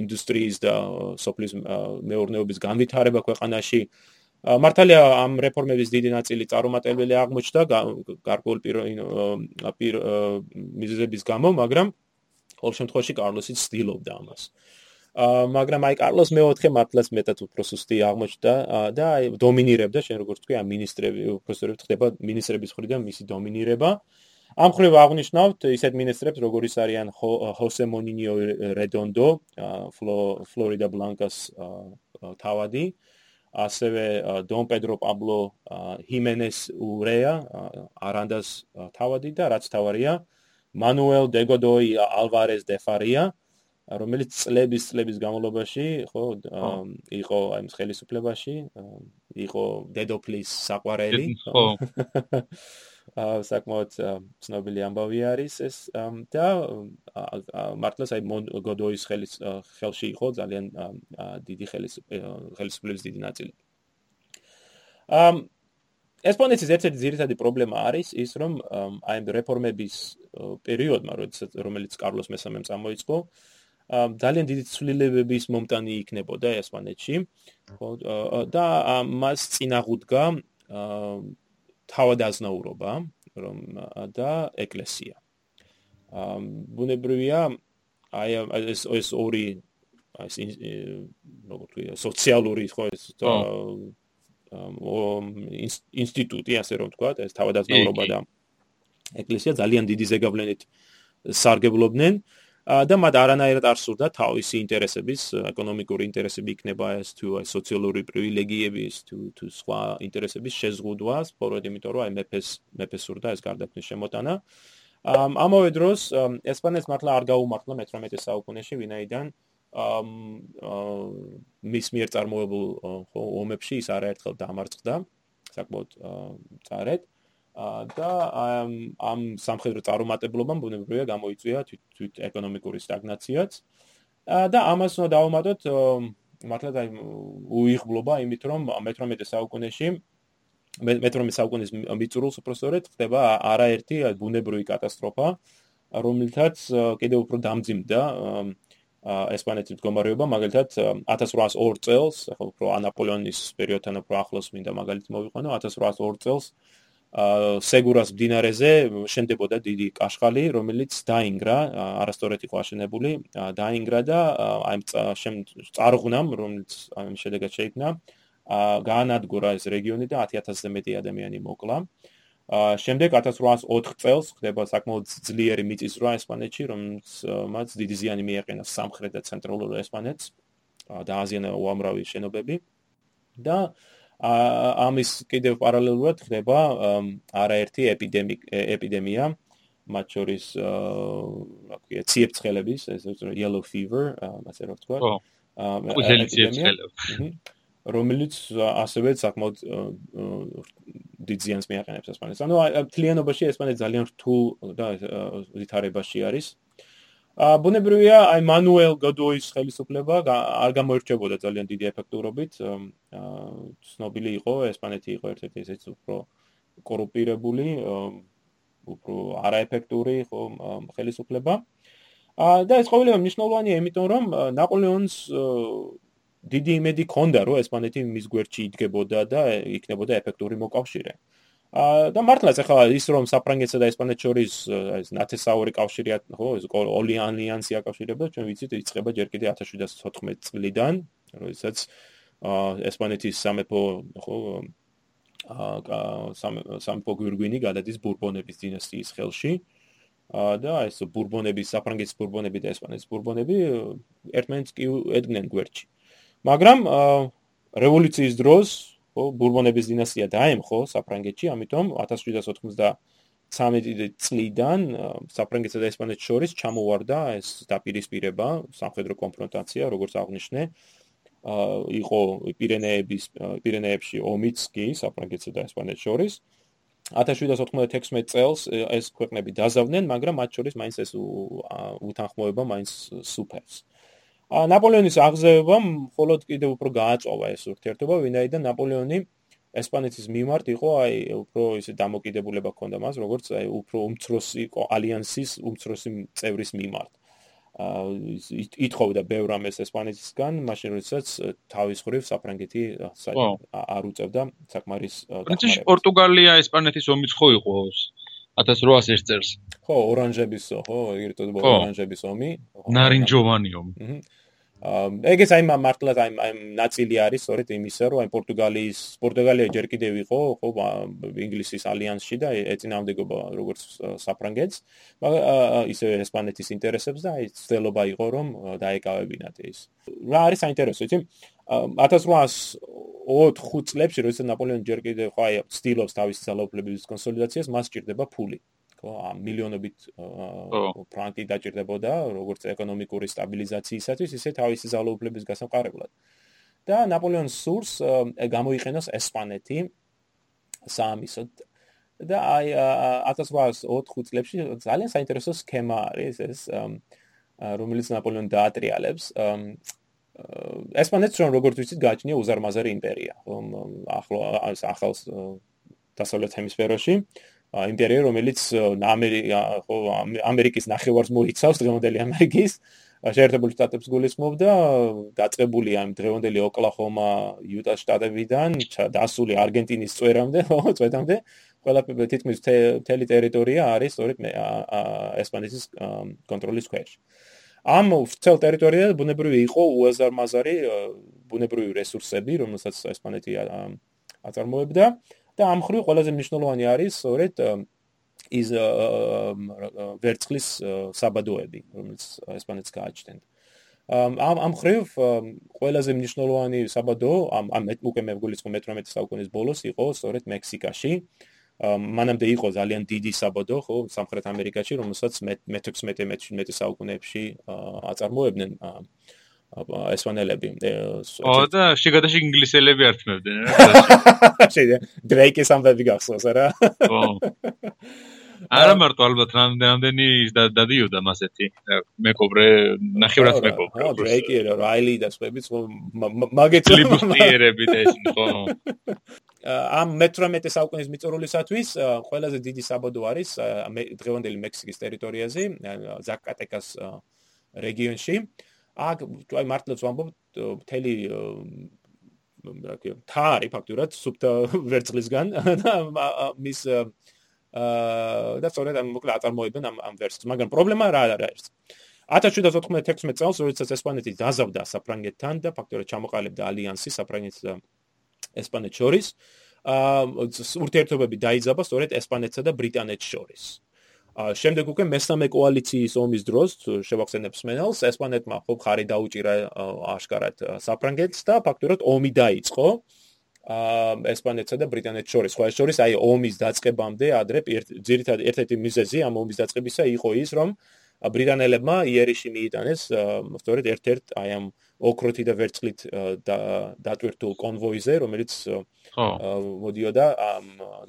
ინდუსტრიის და სოფლის მეურნეობის განვითარება ქვეყანაში. მართალია ამ რეფორმების დიდი ნაწილი წარუმატებელი აღმოჩნდა გარკვეულ პირ მიზეზების გამო, მაგრამ ყოველ შემთხვევაში კარლოსიც ცდილობდა ამას. აა მაგრამ აი კარლოს მეოთხე მართლაც მეტად უფრო სუსტი აღმოჩნდა და აი დომინირებდა შენ როგორც თქვი ამ ministrები უბრალოდ ხდება ministrების ხრიდან მისი დომინირება. ამ ხრივ აღნიშნავთ ისეთ ministrებს როგორიც არიან ჰოსე მონინიო რედონდო, ფლორიდა ბლანკას თავადი, ასევე დონ პედრო პაბლო ჰიმენეს ურეა არანდას თავადი და რაც თავარია მანუელ დეგოდოი ალვარეს დე ფარია რომელიც წლების წლების განმავლობაში ხო იყო აი ხელისუფლებაში იყო დედოფლის საყვარელი ხო საკმაოდ ცნობილი ამბავი არის ეს და მართლაც აი გოდოის ხელის ხელში იყო ძალიან დიდი ხელის ხელისუფლების დიდი ნაწილი. ამ ესპანეთის ერთ-ერთი ძირითადი პრობლემა არის ის რომ აი რეფორმების პერიოდმა რომელიც კარლოს მესამემ წამოიწყო ძალიან დიდი ცვლილებების მომტანი იქნებოდა ესპანეთში და მას წინაღუდგა თავადაზნაურობა რომ და ეკლესია. ამ ბუნებრივია აი ეს ეს ორი აი ეს როგორ თქვია სოციალური ხო ეს ინსტიტუტი ასე რომ თქვა ეს თავადაზნაურობა და ეკლესია ძალიან დიდი ზეგავლენით სარგებლობდნენ. და მათ არანაირად არ სურდა თავისი ინტერესების, ეკონომიკური ინტერესები იქნება ეს თუ აი სოციალური პრივილეგიების თუ თუ სხვა ინტერესების შეზღუდვა, სწორედ იმიტომ რომ აი მეფეს მეფეს სურდა ეს გარდაქმნის შემოტანა. ამ ამავე დროს ესპანეთს მართლა არ გაუმართლა მე-18 საუკუნეში, ვინაიდან ამ მის მიერ წარმოებულ ხო ომებში ის არაერთხელ დამარცხდა, საკმაოდ წარეთ. და ამ სამხედრო წარუმატებლობამ ბუნებრივია გამოიწვია თვით ეკონომიკური სტაგნაციაც. და ამას უნდა დავუმატოთ მართლაც აი უიღბლობა იმით რომ მე-18 საუკუნეში მე-18 საუკუნის მიწურულს უბრალოდ ხდება არაერთი ბუნებრივი კატასტროფა რომელთაც კიდევ უფრო დამძიმდა ესპანეთის მდგომარეობა მაგალითად 1802 წელს ახლა უფრო ანაპოლეონის პერიოდთან უფრო ახლოს მინდა მაგალითად მოვიყვანო 1802 წელს სეგურას მდინარეზე შენდებოდა დიდი კაშხალი, რომელიც დაინგრა, არასწორად იყო აშენებული, დაინგრა და აი წარღვნამ, რომელიც ამ შედეგად შეიქმნა, გაანადგურა ეს რეგიონი და 10000-ზე მეტი ადამიანი მოკლა. შემდეგ 1804 წელს ხდება საკმაოდ ძლიერი მიწისძვრა ესპანეთში, რომელიც დიდი ზიანი მიაყენა სამხრეთ და ცენტრალურ ესპანეთს. დააზიანა უამრავი შენობები და ამის კიდევ პარალელურად ხდება არაერთი ეპიდემია. მათ შორის რა ქვია ციებცხელების ეს yellow fever ასე რომ ვთქვა. აა ციებცხელები რომელიც ასევე საკმაოდ დიდ ზიანს მიაყენებს ესპანეთს. ანუ თლიანობაში ესპანეთი ძალიან რთულ და ვითარებაში არის. აა ბუნებრივია, აი მანუელ გოდოის ხელისუფლება არ გამოირჩეოდა ძალიან დიდი ეფექტურობით. ცნობილი იყო ესპანეთი იყო ერთ-ერთი ესეც უფრო კორუმპირებული, უფრო არაეფექტური ხო ხელისუფლება. და ეს ყოველივე მნიშვნელოვანია, იმიტომ რომ ნაპოლეონს დიდი იმედი ქონდა, რომ ესპანეთი მის გვერდში იდგებოდა და იქნებოდა ეფექტური მოკავშირე. აა და მართლაც ახლა ის რომ საფრანგეთსა და ესპანეთს შორის ეს ნათესაური კავშირია, ხო, ეს ოლი ალიანსი აკავშირებდა, ჩვენ ვიცით, იწყება ჯერ კიდე 1714 წლიდან, როდესაც ესპანეთის სამეფო, ხო, სამეფო გვირგვინი გადადის ბურბონების დინასტიის ხელში. და ეს ბურბონების, საფრანგეთის ბურბონები და ესპანეთის ბურბონები ერთმანეთს კი ედგნენ გვერდში. მაგრამ რევოლუციის დროს ბურბონების დინასტია დაემხო საფრანგეთში, ამიტომ 1793 წლიდან საფრანგეთსა და ესპანეთს შორის ჩამოვარდა ეს დაპირისპირება, სამხედრო კონფრონტაცია, როგორც აღნიშნე. აა იყო პირენეების პირენეებში ომიც კი საფრანგეთსა და ესპანეთს შორის. 1796 წელს ეს ქვეყნები დაზავდნენ, მაგრამ მათ შორის მაინც ეს უთანხმოება მაინც სუფევს. ნაპოლეონის აღზევებამ მხოლოდ კიდევ უფრო გააწოვა ეს ურთიერთობა, ვინაიდან ნაპოლეონი ესპანეთის მიმართ იყო აი უფრო ისე დამოკიდებულება ჰქონდა მას, როგორც აი უფრო უმცროსი ალიანსის უმცროსი წევრის მიმართ. აა ითხოვდა ბევრ ამეს ესპანეთისგან, მაშინ როდესაც თავის ხრივ საფრანგეთი არ უწევდა საკმარის პრინციპში პორტუგალია ესპანეთის ომიც ხო იყო 1801 წელს. ხო, ორანჟების, ხო, ეგრეთ წოდება ორანჟების ომი. ნარინჯოვანი ომი. ეგეც აი მართლაც აი აი ნაწილი არის სწორედ იმისა რომ აი პორტუგალიის პორტუგალია ჯერ კიდევ იყო ხო ინგლისის ალიანსში და ეწინააღმდეგობა როგორც საფრანგეთს მაგრამ ისე ესპანეთის ინტერესებს და აი ცდილობა იყო რომ დაეკავებინათ ის რა არის საინტერესო იცი 1804 წლებში როდესაც ნაპოლეონი ჯერ კიდევ ხო აი ცდილობს თავის ძალაუფლების კონსოლიდაციას მას ჭირდება ფული. ხო ამ მილიონობით ფრანკი დაჭირდებოდა როგორც ეკონომიკური სტაბილიზაციისათვის ისე თავისი ძალაუფლების გასაყარებლად და ნაპოლეონს სურს გამოიყენოს ესპანეთი საამისოდ. და აი 1804 წლებში ძალიან საინტერესო სქემა არის ეს რომელიც ნაპოლეონი დაატრიალებს ესპანეთს რომ როგორც ვიცით გააჩნია უზარმაზარი იმპერია ახლა ახალ დასავლეთ ჰემისფეროში იმპერია, რომელიც ამერიკის ნახევარს მოიცავს დღევანდელი ამერიკის შეერთებული შტატებს გულისხმობდა, დაწყებული ამ დღევანდელი ოკლაჰომა, იუტას შტატებიდან დასული არგენტინის წვერამდე, წვეთამდე, ყველა თითქმის მთელი ტერიტორია არის სწორედ ესპანეთის კონტროლის ქვეშ. ამ მთელ ტერიტორიაზე ბუნებრივი იყო უაზარმაზარი ბუნებრივი რესურსები, რომელსაც ესპანეთი აწარმოებდა. და ამ ხრივ ყველაზე მნიშვნელოვანი არის სწორედ ის ვერცხლის საბადოები, რომელიც ესპანეთს გააჩნდა. ამ ამ ხრივ ყველაზე მნიშვნელოვანი საბადო ამ ამ უკვე მე ვგულისხმობ 18 საუკუნის ბოლოს იყო სწორედ მექსიკაში. მანამდე იყო ძალიან დიდი საბადო, ხო, სამხრეთ ამერიკაში, რომელსაც მე-16 მე-17 საუკუნეებში აწარმოებდნენ ესპანელები. ო და შეგადაში ინგლისელები ართმევდნენ რა. შეიძლება დრეიკის ამბები გახსოვს რა. ო. არა მარტო ალბათ რამდენი დადიოდა მასეთი მეკობრე ნახევრად მეკობრე. ო დრეიკი რა რაილი და სხვაებიც მაგეთ ლიბუსტიერები და ეს ხო. ამ მე-18 საუკუნის მიწურულისათვის ყველაზე დიდი საბადო არის დღევანდელი მექსიკის ტერიტორიაზე, ზაკატეკას რეგიონში. აქ აი მართლაც ვამბობ მთელი რა ქვია თარი ფაქტურად სუფთა ვერცხლისგან და მის აა და სწორედ ამ მოკლედ აწარმოებენ ამ ამ ვერსს მაგრამ პრობლემა რა არის? 1796 წელს როდესაც ესპანეთი დაზავდა საფრანგეთთან და ფაქტურად ჩამოყალიბდა ალიანსი საფრანგეთს და ესპანეთს შორის აა ურთიერთობები დაიძაბა სწორედ ესპანეთსა და ბრიტანეთს შორის. შემდეგ უკვე მესამე კოალიციის ომის დროს შევახსენებს მენელს ესპანეთმა ხო ხარი დაუჭირა აშკარად საფრანგეთს და ფაქტურად ომი დაიწყო ესპანეთსა და ბრიტანეთს შორის. ხო, ეს შორის აი ომის დაწყებამდე ადრე ძირითადად ერთ-ერთი მიზეზი ამ ომის დაწყებისა იყო ის, რომ ბრიტანელებმა იერიში მიიტანეს სწორედ ერთ-ერთ აი ამ ოქროთი და ვერცხლით დატვირთულ კონვოიზე, რომელიც მოდიოდა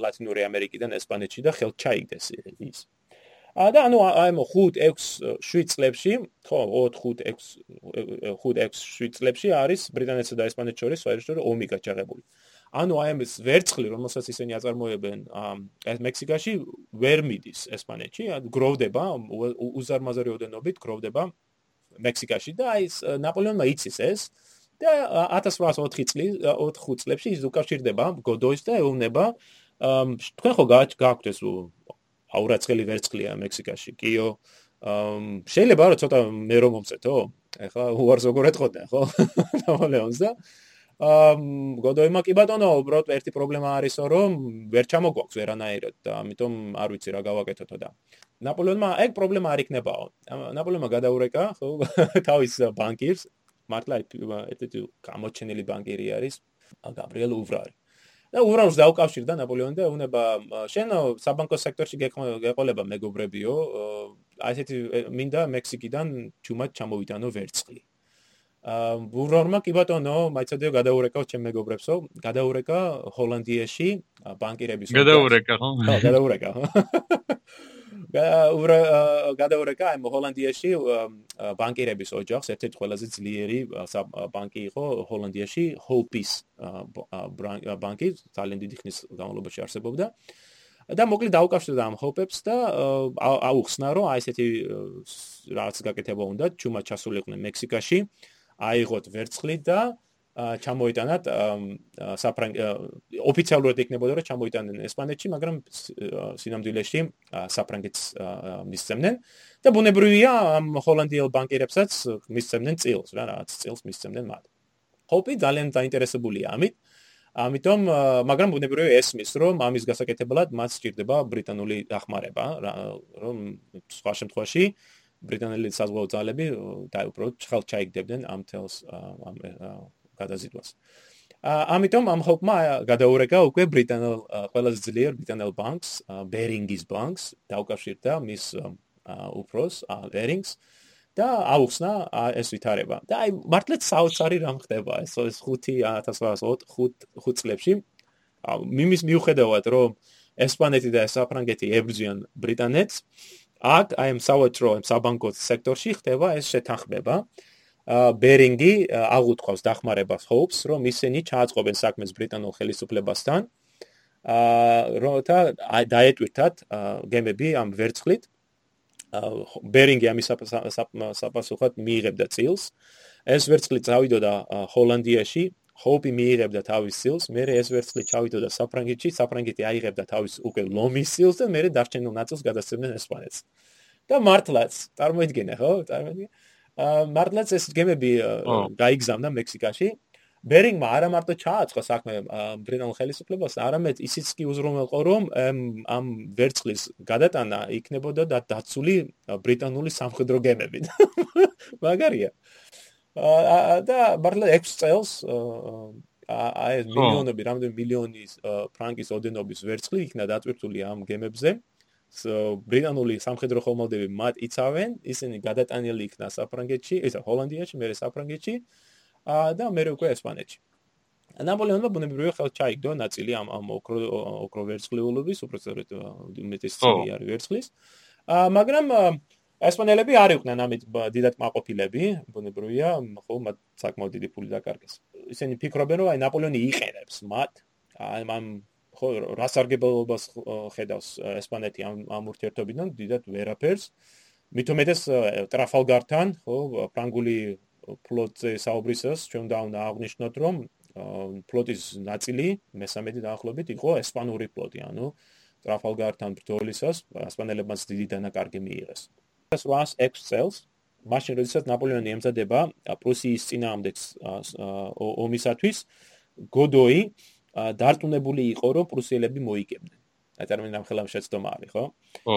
ლათინური ამერიკიდან ესპანეთში და ხელთ ჩაიგდეს ის. და ანუ აი მო 5-6-7 წლებში, ხო, 4-5-6 5-6-7 წლებში არის ბრიტანეთსა და ესპანეთს შორის საერთოდ ომი გაჩაღებული. ანუ აი ეს ვერცხლი, რომელსაც ისინი აწარმოებენ ეს მექსიკაში, ვერ მიდის ესპანეთში, გროვდება უზარმაზარი ოდენობით გროვდება მექსიკაში და აი ეს ნაპოლეონმა იცის ეს და 1804 წლის 4 წლებში ის უკავშირდება გოდოის და ეუბნება თქვენ ხო გააქვთ ეს აურაცხელი ვერცხლია მექსიკაში. კიო. შეიძლება რომ ცოტა მე რომ მომწეთო? ეხლა უარს როგორ ეთქოდა, ხო? ნაპოლეონს და აა გოდოიმა კი ბატონო, უბრალოდ ერთი პრობლემა არისო, რომ ვერ ჩამოგვაქვს ვერანაირად და ამიტომ არ ვიცი რა გავაკეთოთო და ნაპოლეონმა ეგ პრობლემა არ იქნებაო. ნაპოლეონმა გადაურეკა, ხო, თავის ბანკირს, მართლა ერთ-ერთი გამოჩენილი ბანკირი არის, გაბრიელ უვრარი. და უბრალოდ დაუკავშირდა ნაპოლეონი და უნება შენ საბანკო სექტორში გეყოლება მეგობრებიო აი ესეთი მინდა მექსიკიდან ჩუმად ჩამოვიტანო ვერცხლი აა ბურორმა კი ბატონო მაიცადიო გადაურეკავ ჩემ მეგობრებსო. გადაურეკა ჰოლანდიაში ბანკირების გადაურეკა ხო? ხო გადაურეკა. გადაურეკა აი ჰოლანდიაში ბანკირების ოჯახს. ერთ-ერთი ყველაზე ძლიერი ბანკი იყო ჰოლანდიაში ჰოპის ბანკი. ძალიან დიდი ხნის განმავლობაში არსებობდა. და მოკლედ დაუკავშირდა ამ ჰოპებს და აუხსნა რომ აი ესეთი რაღაც გაკეთება უნდა ჩუმად ჩასულიყვნენ მექსიკაში აიღოთ ვერცხლი და ჩამოიტანათ საფრანგ ოფიციალურად იქნებოდა რომ ჩამოიტანენ ესპანეთში, მაგრამ სინამდვილეში საფრანგეთს მისცემდნენ და ბუნებრივია ამ ჰოლანდიელ ბანკირებსაც მისცემდნენ წილს, რა რაღაც წილს მისცემდნენ მათ. ჰოპი ძალიან დაინტერესებულია ამით. ამიტომ მაგრამ ბუნებრივია ესმის რომ ამის გასაკეთებლად მათ სჭირდება ბრიტანული დახმარება, რომ სხვა შემთხვევაში ბრიტანელი საზღვაო ძალები და უბრალოდ ხალ ჩაიგდებდნენ ამ თელს ამ გადაზიდვას. ამიტომ ამ ჰოპმა გადაურეკა უკვე ბრიტანელ ყველაზე ძლიერ ბრიტანელ ბანკს, ბერინგის ბანკს, დაუკავშირდა მის უფროს, ბერინგს და აუხსნა ეს ვითარება. და აი მართლაც საოცარი რამ ხდება ეს ეს 5805 წლებში. მიმის მიუხედავად რომ ესპანეთი და საფრანგეთი ებრძვიან ბრიტანეთს, აქ აი ამ საავადმყოფო საბანკო სექტორში ხდება ეს შეთანხმება. ბერინგი აღუთქვავს დახმარებას ჰოპს, რომ ისინი ჩააწყობენ საქმეს ბრიტანულ ხელისუფლებასთან. აა როთა დაეტვირთათ გემები ამ ვერცხლით. ბერინგი ამის საპასუხოდ მიიღებდა წილს. ეს ვერცხლი წავიდოდა ჰოლანდიაში, ჰოპი მიიღებდა თავის წილს, მე ეს ვერცხლი ჩავიდოდა საფრანგეთში, საფრანგეთი აიღებდა თავის უკვე ლომის წილს და მე დარჩენილ ნაწილს გადასცემდნენ ესპანეთს. და მართლაც, წარმოიდგინე, ხო? წარმოიდგინე. მართლაც ეს გემები გაიგზავნა მექსიკაში. ბერინგმა არა მარტო ჩააწყო საქმე ბრინალ ხელისუფლებას, არამედ ისიც კი უზრუნველყო, რომ ამ ვერცხლის გადატანა იქნებოდა და დაცული ბრიტანული სამხედრო გემებით. მაგარია. და მართლა 6 წელს აი მილიონები, რამდენი მილიონი ფრანკის ოდენობის ვერცხლი იქნა დატვირთული ამ გემებზე. ბრიტანული სამხედრო ხომალდები მათ იცავენ, ისინი გადატანილი იქნა საფრანგეთში, ესა ჰოლანდიაში, მერე საფრანგეთში და მერე უკვე ესპანეთში. ნაპოლეონმა ბუნებრივია ხელ ჩაიგდო ნაწილი ამ ამ ოქრო ოქრო ვერცხლიულობის, უბრალოდ მეტის წილი არის ვერცხლის. აა მაგრამ ესპანელები არ იყვნენ ამით დიდად მაყოფილები, ბუნებრივია, ხო, მათ საკმაოდ დიდი ფული დაკარგეს. ისინი ფიქრობენ, რომ აი ნაპოლეონი იყენებს მათ. აი ამ ხო რა სარგებლობას ხედავს ესპანეთი ამ ამ ურთიერთობიდან დიდად ვერაფერს. მithumetes ტრაფალგართან ხო ფრანგული ფლოტზე საუბრისას ჩვენ დაუნა აღნიშნოთ რომ ფლოტის ნაწილი მესამედი დაახლოებით იყო ესპანური ფლოტი ანუ ტრაფალგართან ბრძოლისას ესპანელებმა დიდი დანაკარგი მიიღეს 806 წელს მაშინ როდესაც ნაპოლეონი ემზადება პრუსიის წინააღმდეგ ომისათვის გოდოი დარწმუნებული იყო, რომ პრუსიელები მოიგებდნენ. აწარმოებენ ამ ხელამ შეცდომა არის, ხო? ხო.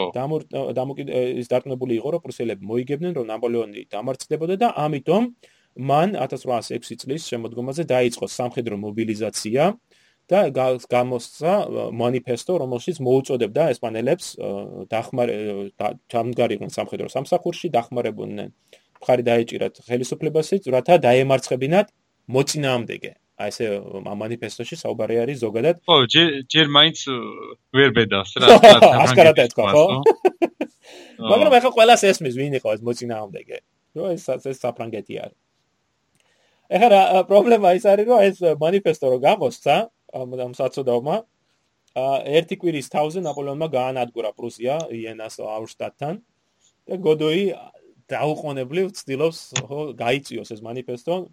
დამოკიდე ის დარწმუნებული იყო, რომ პრუსიელები მოიგებდნენ, რომ ნაპოლეონი დამარცხდებოდა და ამიტომ მან 1806 წლის შემოდგომაზე დაიწყო სამხედრო მობილიზაცია და გამოსცა манифесто, რომელშიც მოუწოდებდა ესპანელებს დახმარ ჩამდგარიყვნენ სამხედრო სამსახურში, დახმარებოდნენ მხარი დაეჭირათ ხელისუფლებასიც, რათა დაემარცხებინათ მოწინააღმდეგე. აი ესე ამ манифестоში საუბარი არის ზოგადად. ხო, ჯერ მაინც ვერ ბედავს რა. აშკარად ეთქვა, ხო? მაგრამ ახლა ყველას ესმის, ვინ იყო ეს მოწინააღმდეგე. ნუ ეს ეს საფრანგეთი არის. ახლა პრობლემა ის არის, რომ ეს манифесто რო გამოსცა, ამ საწოდავმა ერთი კვირის თავზე ნაპოლეონმა გაანადგურა პრუსია იენას აუშტატთან და გოდოი დაუყოვნებლივ ცდილობს ხო გაიწიოს ეს манифесто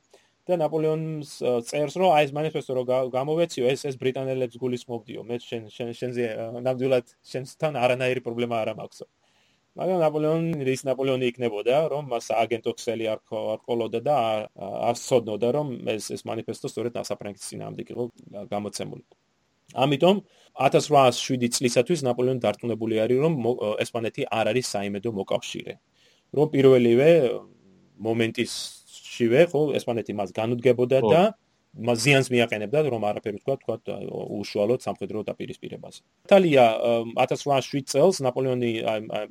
და ნაპოლეონს წერს რომ აი ეს манифесто რო გამოვეციო ეს ეს ბრიტანელებს გულისმოვდიო მე შენ შენ შენზე ნამდვილად შენთან არანაირი პრობლემა არ მაქვსო მაგრამ ნაპოლეონი რის ნაპოლეონი იქნებოდა რომ მას აგენტო ქსელი არ არ ყოლოდა და არ სწოდნოდა რომ ეს ეს манифесто სწორედ საფრანგეთის ძინავდი იყო გამოცემული ამიტომ 1807 წლისათვის ნაპოლეონი დარწმუნებული არის რომ ესპანეთი არ არის საიმედო მოკავშირე რომ პირველივე მომენტისშივე ხო ესპანეთი მას განუდგებოდა და მას ზიანს მიაყენებდა რომ არაფერი თქვა თქვა უშუალოდ სამხედრო დაპირისპირებაზე. იტალია 1807 წელს ნაპოლეონი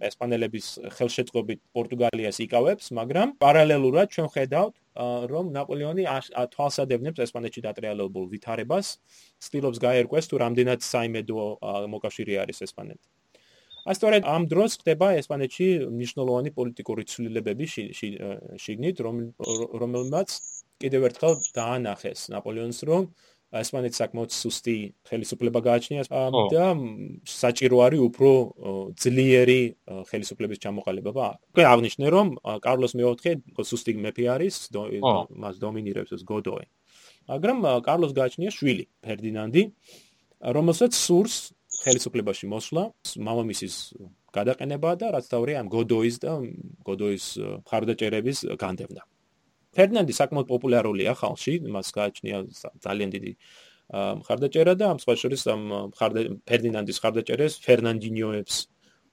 ესპანელების ხელშეწყობით პორტუგალიას იკავებს, მაგრამ პარალელურად ჩვენ ხედავთ რომ ნაპოლეონი თვალსადევნებს ესპანეთში დატრიალებულ ვითარებას, ცდილობს გაერკვეს თუ რამდენად საიმედო მოკავშირე არის ესპანეთი. ასწორედ ამ დროს ხდება ესპანეთში მნიშვნელოვანი პოლიტიკური ცვლილებები შიგნით, რომ რომელმაც კიდევ ერთხელ დაანახეს ნაპოლეონს, რომ ესპანეთს საკმაოდ სუსტი ხელისუფლება გააჩნია და საჭირო არის უფრო ძლიერი ხელისუფლების ჩამოყალიბება. უკვე აღნიშნე, რომ კარლოს მეოთხე სუსტი მეფე არის, მას დომინირებს ეს გოდოე. მაგრამ კარლოს გააჩნია შვილი, ფერდინანდი, რომელსაც სურს ხელისუფლებაში მოსვლა, მამამისის გადაყენება და რაც თავი ამ გოდოის და გოდოის მხარდაჭერების განდევნა. ფერდინანდი საკმაოდ პოპულარულია ხალხში, მას გააჩნია ძალიან დიდი მხარდაჭერა და ამ სხვა შორის ამ ფერდინანდის მხარდაჭერას ფერნანდინიოებს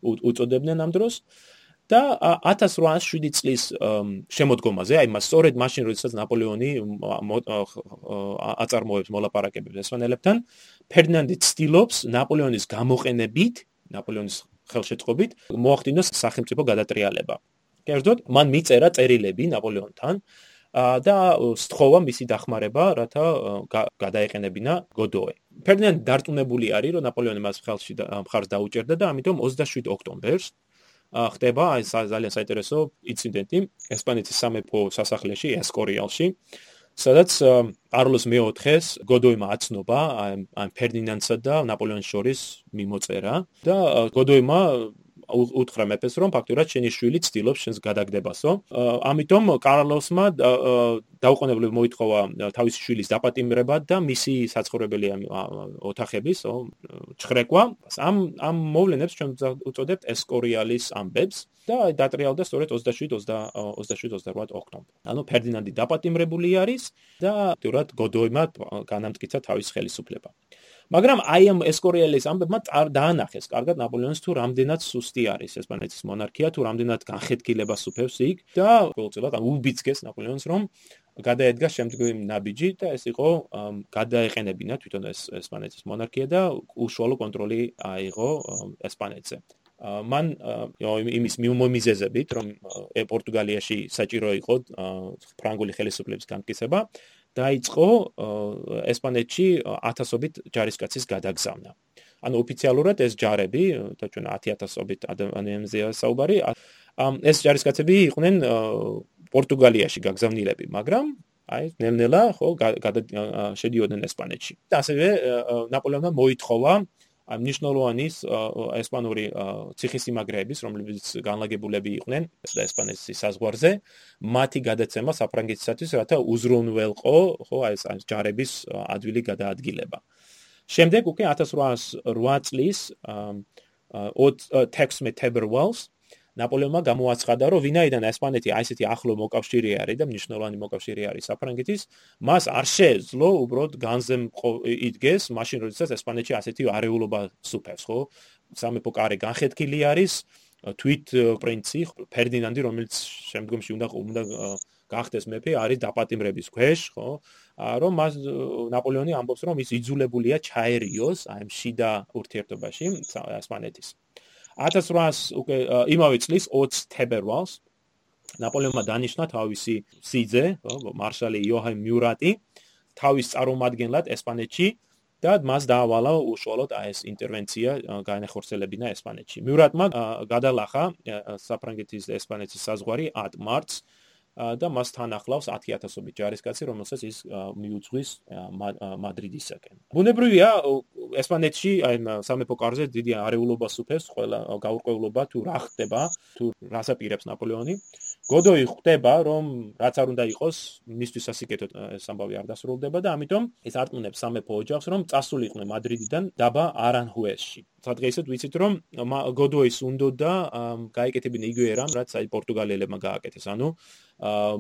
უწოდებდნენ ამ დროს. და 1807 წლის შემოდგომაზე, აი მას სწორედ მაშინ როდესაც ნაპოლეონი აწარმოებს მოლაპარაკებებს ესპანელებთან, ფერდინანდი ცდილობს ნაპოლეონის გამოყენებით, ნაპოლეონის ხელშეწყობით მოახდინოს სახელმწიფო გადატრიალება. კერძოდ, მან მიწერა წერილები ნაპოლეონთან და სთხოვა მისი დახმარება, რათა გადაეყენებინა გოდოე. ფერდინანდი დარწმუნებული არის, რომ ნაპოლეონი მას ხელში მხარს დაუჭერდა და ამიტომ 27 ოქტომბერს ხდება აი ძალიან საინტერესო ინციდენტი ესპანეთის სამეფო სასახლეში ესკორიალში სადაც კარლოს მეოთხეს გოდოიმა აცნობა აი ფერდინანდსა და ნაპოლეონის შორის მიმოწერა და გოდოიმა უთხრა მეფეს რომ ფაქტურად შენი შვილი ცდილობს შენს გადაგდებასო. ამიტომ კარლოსმა დაუყოვნებლივ მოითხოვა თავისი შვილის დაპატიმრება და მისი საცხოვრებელი ოთახების ჩხრეკვა. ამ ამ მოვლენებს ჩვენ უწოდებთ ესკორიალის ამბებს და დატრიალდა სწორედ 27-28 ოქტომბერს. ანუ ფერდინანდი დაპატიმრებული არის და ფაქტურად გოდოიმა განამტკიცა თავის ხელისუფლება. მაგრამ აი ამ ესკორიელის ამბებმა დაანახეს კარგად ნაპოლეონის თუ რამდენად სუსტი არის ესპანეთის მონარქია თუ რამდენად განხეთქილებას უფევს იქ და ყოველწილად ამ უბიცგეს ნაპოლეონს რომ გადაედგა შემდგომი ნაბიჯი და ეს იყო გადაეყენებინა თვითონ ეს ესპანეთის მონარქია და უშუალო კონტროლი აიღო ესპანეთზე მან იმის მიმომიზეზებით რომ პორტუგალიაში საჭირო იყო ფრანგული ხელისუფლების განმტკიცება დაიწყო ესპანეთში ათასობით ჯარისკაცის გადაგზავნა. ანუ ოფიციალურად ეს ჯარები, და ჩვენ 10000ობით ადამიანზეა საუბარი, ეს ჯარისკაცები იყვნენ პორტუგალიაში გაგზავნილები, მაგრამ აი ნელ-ნელა ხო შედიოდნენ ესპანეთში. და ასევე ნაპოლეონმა მოითხოვა ამ ნიშნულოვანის ესპანური ციხისიმაგრეების, რომლებიც განლაგებულები იყვნენ ესპანეთის საზღვარზე, მათი გადაცემა საფრანგეთისათვის, რათა უზრუნველყო, ხო, აი ეს ჯარების ადვილი გადაადგილება. შემდეგ უკვე 1808 წლის 20 text meteber wells ნაპოლეონმა გამოაცხადა, რომ ვინაიდან ესპანეთი აი ესეთი ახლო მოკავშირე არის და მნიშვნელოვანი მოკავშირე არის საფრანგეთის, მას არ შეეძლო უბრალოდ განზე იდგეს, მაშინ როდესაც ესპანეთში ასეთი არეულობა სუფევს, ხო? სამეფო კარი განხეთქილი არის, თვით პრინცი ფერდინანდი, რომელიც შემდგომში უნდა უნდა გახდეს მეფე, არის დაპატიმრების ქვეშ, ხო? რომ მას ნაპოლეონი ამბობს რომ ის იძულებულია ჩაერიოს აი შიდა ურთიერთობაში ესპანეთის 1800 უკვე იმავე წლის 20 თებერვალს ნაპოლეონმა დანიშნა თავისი სიძე მარშალი იოჰან მიურატი თავის წარმომადგენლად ესპანეთში და მას დაავალა უშუალოდ ეს ინტერვენცია განეხორციელებინა ესპანეთში. მიურატმა გადალახა საფრანგეთის და ესპანეთის საზღვარი 10 მარტს და მას თან ახლავს 10000ობით ჯარისკაცი, რომელსაც ის მიუძღვის მადრიდისაკენ. ბუნებრივია ესპანეთში აი სამეფო კარზე დიდი არეულობას უფეს, ყველა გაურკვევლობა თუ რა ხდება, თუ რასაპირებს ნაპოლეონი. გოდოი ხვდება, რომ რაც არ უნდა იყოს, მისთვის ასიკეთო ეს ამბავი არ დასრულდება და ამიტომ ეს არტმუნებს სამეფო ოჯახს, რომ წასულიყვნენ მადრიდიდან დაბა არანჰუესში. სადღეისად ვიცით, რომ გოდოის უნდა და გაიკეთებინა იგივე რამ, რაც აი პორტუგალიელებმა გააკეთეს. ანუ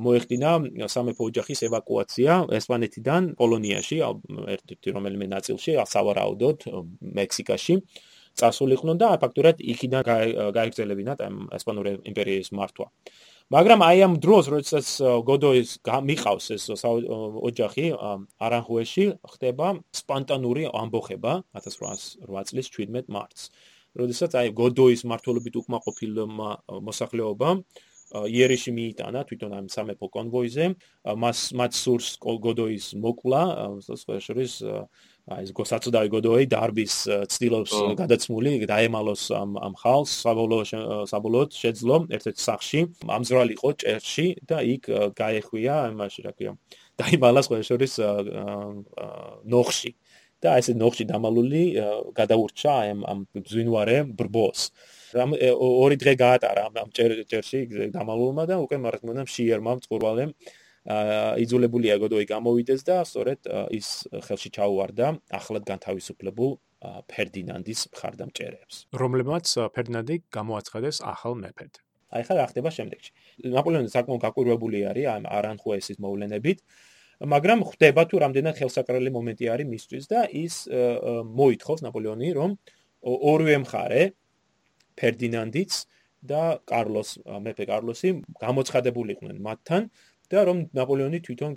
მოეხდინა სამეფო ოჯახის ევაკუაცია ესპანეთიდან პოლონიაში, ერთ-ერთი რომელიმე ნაწილში, სავარაუდოდ მექსიკაში. წასულიყვნენ და ფაქტურად იქიდან გაიგრძელებინათ ესპანური იმპერიის მართვა. მაგრამ აი ამ დროს როდესაც გოდოის მიყავს ეს ოჯახი არანჰუეში ხდება სპონტანური ამბოხება 1808 წლის 17 მარტს. როდესაც აი გოდოის მართლობით უკმაყოფილმა მოსახლეობამ იერიში მიიტანა თვითონ ამ სამეფო კონვოიზე მას მათ სურს გოდოის მოკლა სხვა შორის აი ეს გოსაცდაი გოდოი დარბის ცდილობს გადაცმული დაემალოს ამ ამ ხალს საბოლოო საბოლოოდ შეძლო ერთ-ერთ სახში ამზრალიყო ჭერში და იქ გაეხვია იმაში რა ქვია დაიმალა სხვა შორის ნოხში და ეს ნოხში დამალული გადაურჩა ამ ამ ზვინვარე ბრბოს. რამ ორი დღე გაატარა ამ ჭერში დამალულმა და უკვე მართლმონა შეერმა წყურვალემ იძულებულია გოდოი გამოვიდეს და სწორედ ის ხელში ჩაუვარდა ახლად განთავისუფლებულ ფერდინანდის მხარდამჭერებს, რომლებმაც ფერდინანდი გამოაცხადეს ახალ მეფედ. აი ხა რა ხდება შემდეგში. ნაპოლეონი საკმაოდ გაკვირვებული არის ამ არანხუესის მოვლენებით, მაგრამ ხდება თუ რამდენად ხელსაყრელი მომენტი არის მისთვის და ის მოითხოვს ნაპოლეონი, რომ ორივე მხარე ფერდინანდიც და კარლოს მეფე კარლოსი გამოცხადებულიყვნენ მათთან და რომ ნაპოლეონი თვითონ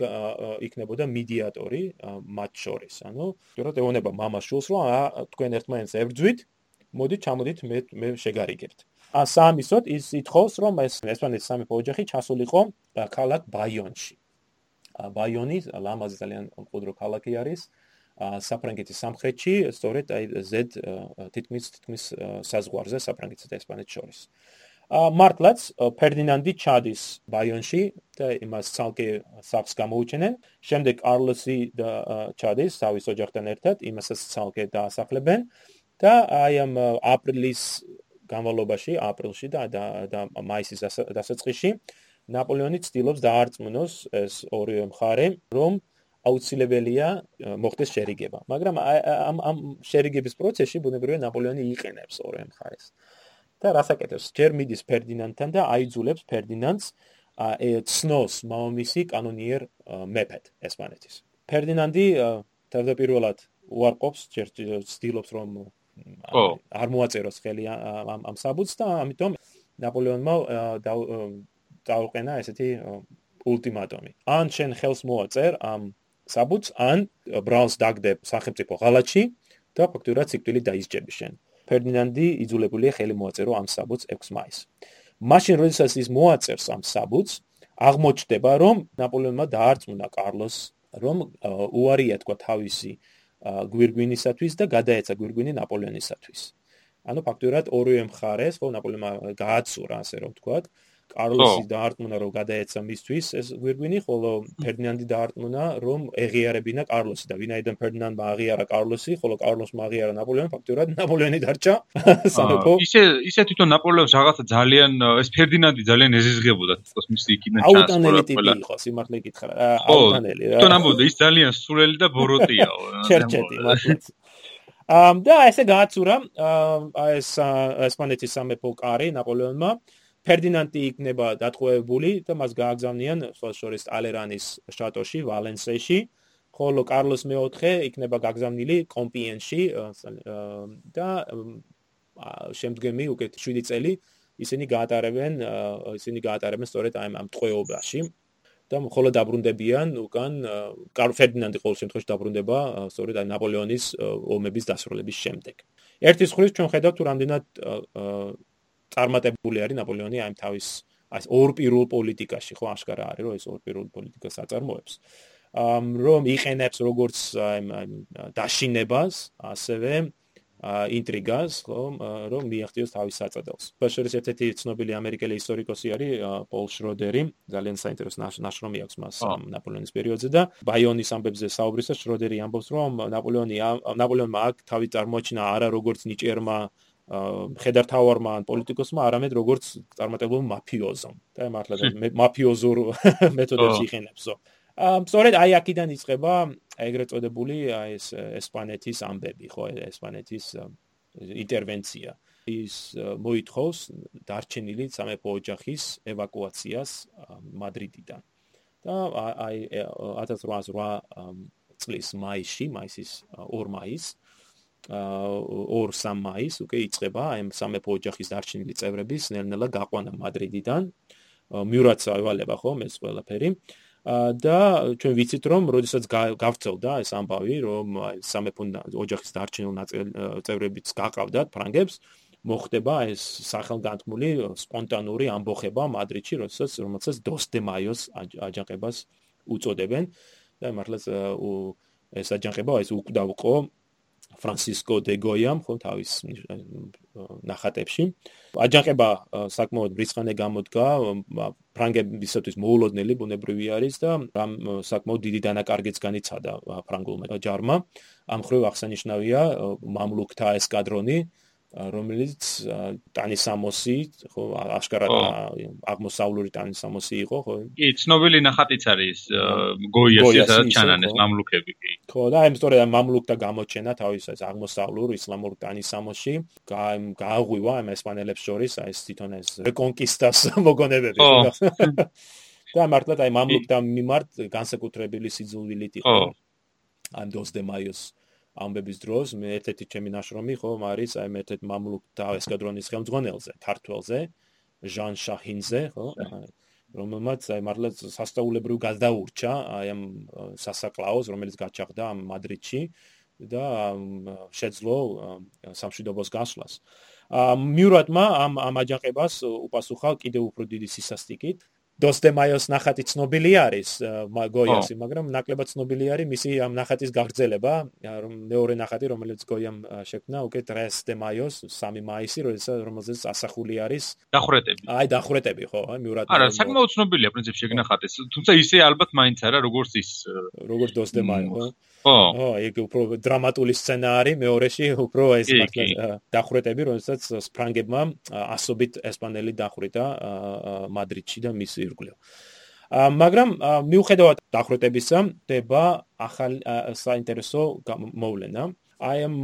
იქნებოდა მედიატორი მათ შორის. ანუ თორემ ეუბნება მამაშულს, რომ თქვენ ერთმანეთს ებრძვით, მოდით ჩამოდით მე მე შეგარიგებთ. ა სამისოთ ის ითხოვს, რომ ეს ესპანეთის სამეფო ოჯახი ჩასულიყო ქალაქ ბაიონში. ბაიონი ლამაზი ძალიან მყუდრო ქალაქი არის. საფრანგეთის სამხრეთში, სწორედ აი ზედ თითქმის თითქმის საზღვარზე საფრანგეთსა და ესპანეთს შორის. მართლაც ფერდინანდი ჩადის ბაიონში და იმას ცალკე საფს გამოუჩენენ. შემდეგ კარლოსი და ჩადის თავის ოჯახთან ერთად, იმასაც ცალკე დაასახლებენ და აი ამ აპრილის განმავლობაში, აპრილში და და მაისის დასაწყისში ნაპოლეონი ცდილობს დაარწმუნოს ეს ორივე მხარე, რომ აუცილებელია მოხდეს შერიგება. მაგრამ ამ ამ შერიგების პროცესში ბუნებრივია ნაპოლეონი იყენებს ორივე მხარეს. და რასაკეთებს? ჯერ მიდის ფერდინანდთან და აიძულებს ფერდინანდს ცნოს მამამისი კანონიერ მეფეთ ესპანეთის. ფერდინანდი თავდაპირველად უარყოფს, ჯერ ცდილობს რომ არ მოაწეროს ხელი ამ ამ საბუთს და ამიტომ ნაპოლეონმა დაუყენა ესეთი ულტიმატუმი. ან შენ ხელს მოაწერ ამ საბუთს, ან ბრაუნს დაგდებ სახელმწიფო ღალატში და ფაქტურად სიკვდილი დაისჯები შენ. ფერდინანდი იძულებულია ხელი მოაწერო ამ საბუთს 6 მაისს. მაშინ როდესაც ის მოაწერს ამ საბუთს, აღმოჩნდება, რომ ნაპოლეონმა დაარწმუნა კარლოს, რომ უარია თქვა თავისი გვირგვინისათვის და გადაეცა გვირგვინი ნაპოლეონისათვის. ანუ ფაქტობრივად ორივე მხარეს, ხო, ნაპოლეონმა გააცურა, ასე რომ ვთქვათ, კარლოსი დაარტყმნა რომ გადაეცა მისთვის ეს გვირგვინი, ხოლო ფერდინანდი დაარტყმნა რომ ეღიარებინა კარლოსი და ვინაიდან ფერდინანდმა აღიარა კარლოსი, ხოლო კარლოსმა აღიარა ნაპოლეონი, ფაქტობრივად ნაპოლეონი დარჩა სამეფო. ისე ისე თვითონ ნაპოლეონს რაღაცა ძალიან ეს ფერდინანდი ძალიან ეზიზღებოდა თვითონ მისი იქიდან ჩასწორა. აუტანელი ტიპი იყო, სიმართლე გითხრა. აუტანელი რა. თვითონ ამბობდა ის ძალიან სულელი და ბოროტიაო. ჩერჩეტი მართლაც. ამ და ესე გააცურა ეს ესპანეთის სამეფო კარი ნაპოლეონმა ფერდინანდი იქნება დატყვევებული და მას გააგზავნიან სწორედ ალერანის შტატოში, ვალენსიაში, ხოლო კარლოს მეოთხე იქნება გაგზავნილი კომპიენში და შემდგომი უკეთ 7 წელი ისინი გაატარებენ ისინი გაატარებენ სწორედ აი ამ ტყვეობაში. და მხოლოდ დაბრუნდებიან უკან ფერდინანდი ყოველ შემთხვევაში დაბრუნდება სწორედ აი ნაპოლეონის ომების დასრულების შემდეგ. ერთის ხრის ჩვენ ხედავთ თუ რამდენად წარმატებული არის ნაპოლეონი აი თავის აი ორ პირველ პოლიტიკაში ხო აღკარა არის რომ ეს ორ პირველ პოლიტიკას აწარმოებს. ამ რომ იყენებს როგორც აი დაშინებას ასევე ინტრიგას, ხო, რომ მიაღწიოს თავის საწადელს. ბაშერის ერთ-ერთი ცნობილი ამერიკელი ისტორიკოსი არის პოლ შროდერი, ძალიან საინტერესო ნაშრომი აქვს მას ნაპოლეონის პერიოდზე და ბაიონის ამბებზე საუბრისას შროდერი ამბობს, რომ ნაპოლეონი ნაპოლეონმა აქ თავი წარმოაჩინა არა როგორც ნიჭიერმა ხედართავარმა ან პოლიტიკოსმა, არამედ როგორც წარმატებულ მაფიოზომ. და მართლა მაფიოზურ მეთოდებს იყენებსო. ამ სწორედ აი აქედან იწყება ეგრეთ წოდებული ეს ესპანეთის ამბები, ხო, ესპანეთის ინტერვენცია. ის მოითხოვს დარჩენილი სამეფო ოჯახის ევაკუაციას მადრიდიდან. და აი 1808 წლის მაისში, მაისის 2 მაისს ორ სამ მაისს უკვე იწყება აი სამეფო ოჯახის დარჩენილი წევრების ნელ-ნელა გაყვანა მადრიდიდან. მიურაც აივალება ხო ეს ყველაფერი. და ჩვენ ვიცით რომ როდესაც გავწევდა ეს ამბავი რომ სამეფო ოჯახის დარჩენილ წევრებიც გაყავდათ ფრანგებს მოხდება ეს სახელგანთმული სპონტანური ამბოხება მადრიდში როდესაც რომელსაც დოს დე მაიოს აჯანყებას უწოდებენ და მართლაც ეს აჯანყება ეს უკვდავყო ფრანსისკო დე გოიამ ხო თავის ნახატებში. აჯანყება საკმაოდ რიცხანე გამოდგა ფრანგებისათვის მოულოდნელი ბუნებრივი არის და ამ საკმაოდ დიდი დანაკარგიც განიცადა ფრანგულმა ჯარმა. ამ ხრივ აღსანიშნავია მამლუქთა ესკადრონი რომელიც ტანისამოსი ხო აშკარად აღმოსავლური ტანისამოსი იყო ხო? კი ცნობილი ნახატიც არის გოიას სადაც ჩანან ეს მამლუქები კი. ხო და აი სწორედ ამ მამლუქთა გამოჩენა თავის ეს აღმოსავლურ ისლამურ ტანისამოსში გააღვივა ამ ესპანელებს შორის აი ეს თვითონ ეს რეკონკისტას მოგონებები და მართლაც აი მამლუქთა მიმართ განსაკუთრებული სიძულვილით იყო. ამ დოს დე მაიოს ამბების დროს მე ერთ-ერთი ჩემი ნაშრომი ხო არის აი მე ერთ-ერთი მამლუქთა ესკადრონის ხელმძღვანელზე, ქართველზე, ჟან შაჰინზე, ხო? რომელმაც აი მართლა სასწაულებრივ გადაურჩა აი ამ სასაკლაოს, რომელიც გაჩაღდა მადრიდში და შეძლო სამშვიდობოს გასვლას. ა მიურატმა ამ ამ აჯანყებას უპასუხა კიდევ უფრო დიდი სისასტიკით დოსტემაიოს ნახატი ცნობილი არის გოიასი, მაგრამ ნაკლებად ცნობილი არის მისი ამ ნახატის გაგრძელება, რომ მეორე ნახატი, რომელიც გოიამ შექმნა, უკვე ტრეს დემაიოს 3 მაისი, რომელზეც ასახული არის დახურეტები. აი, დახურეტები, ხო, აი, მიურად. არა, საკმაოდ ცნობილია პრინციპში ეგ ნახატი, თუმცა ისე ალბათ მაინც არა, როგორც ის როგორც დოსტემაიო, ხო? ხო. ხო, ეგ უფრო დრამატული სცენა არის, მეორეში უფრო ეს დახურეტები, რომელსაც ფრანგებმა ასობით ესპანელი დახურიტა მადრიდში და მისი ირგვლივ. ა მაგრამ მიუხედავად დახრეტებისა, დება ახალ საინტერესო მოვლენა. აი ამ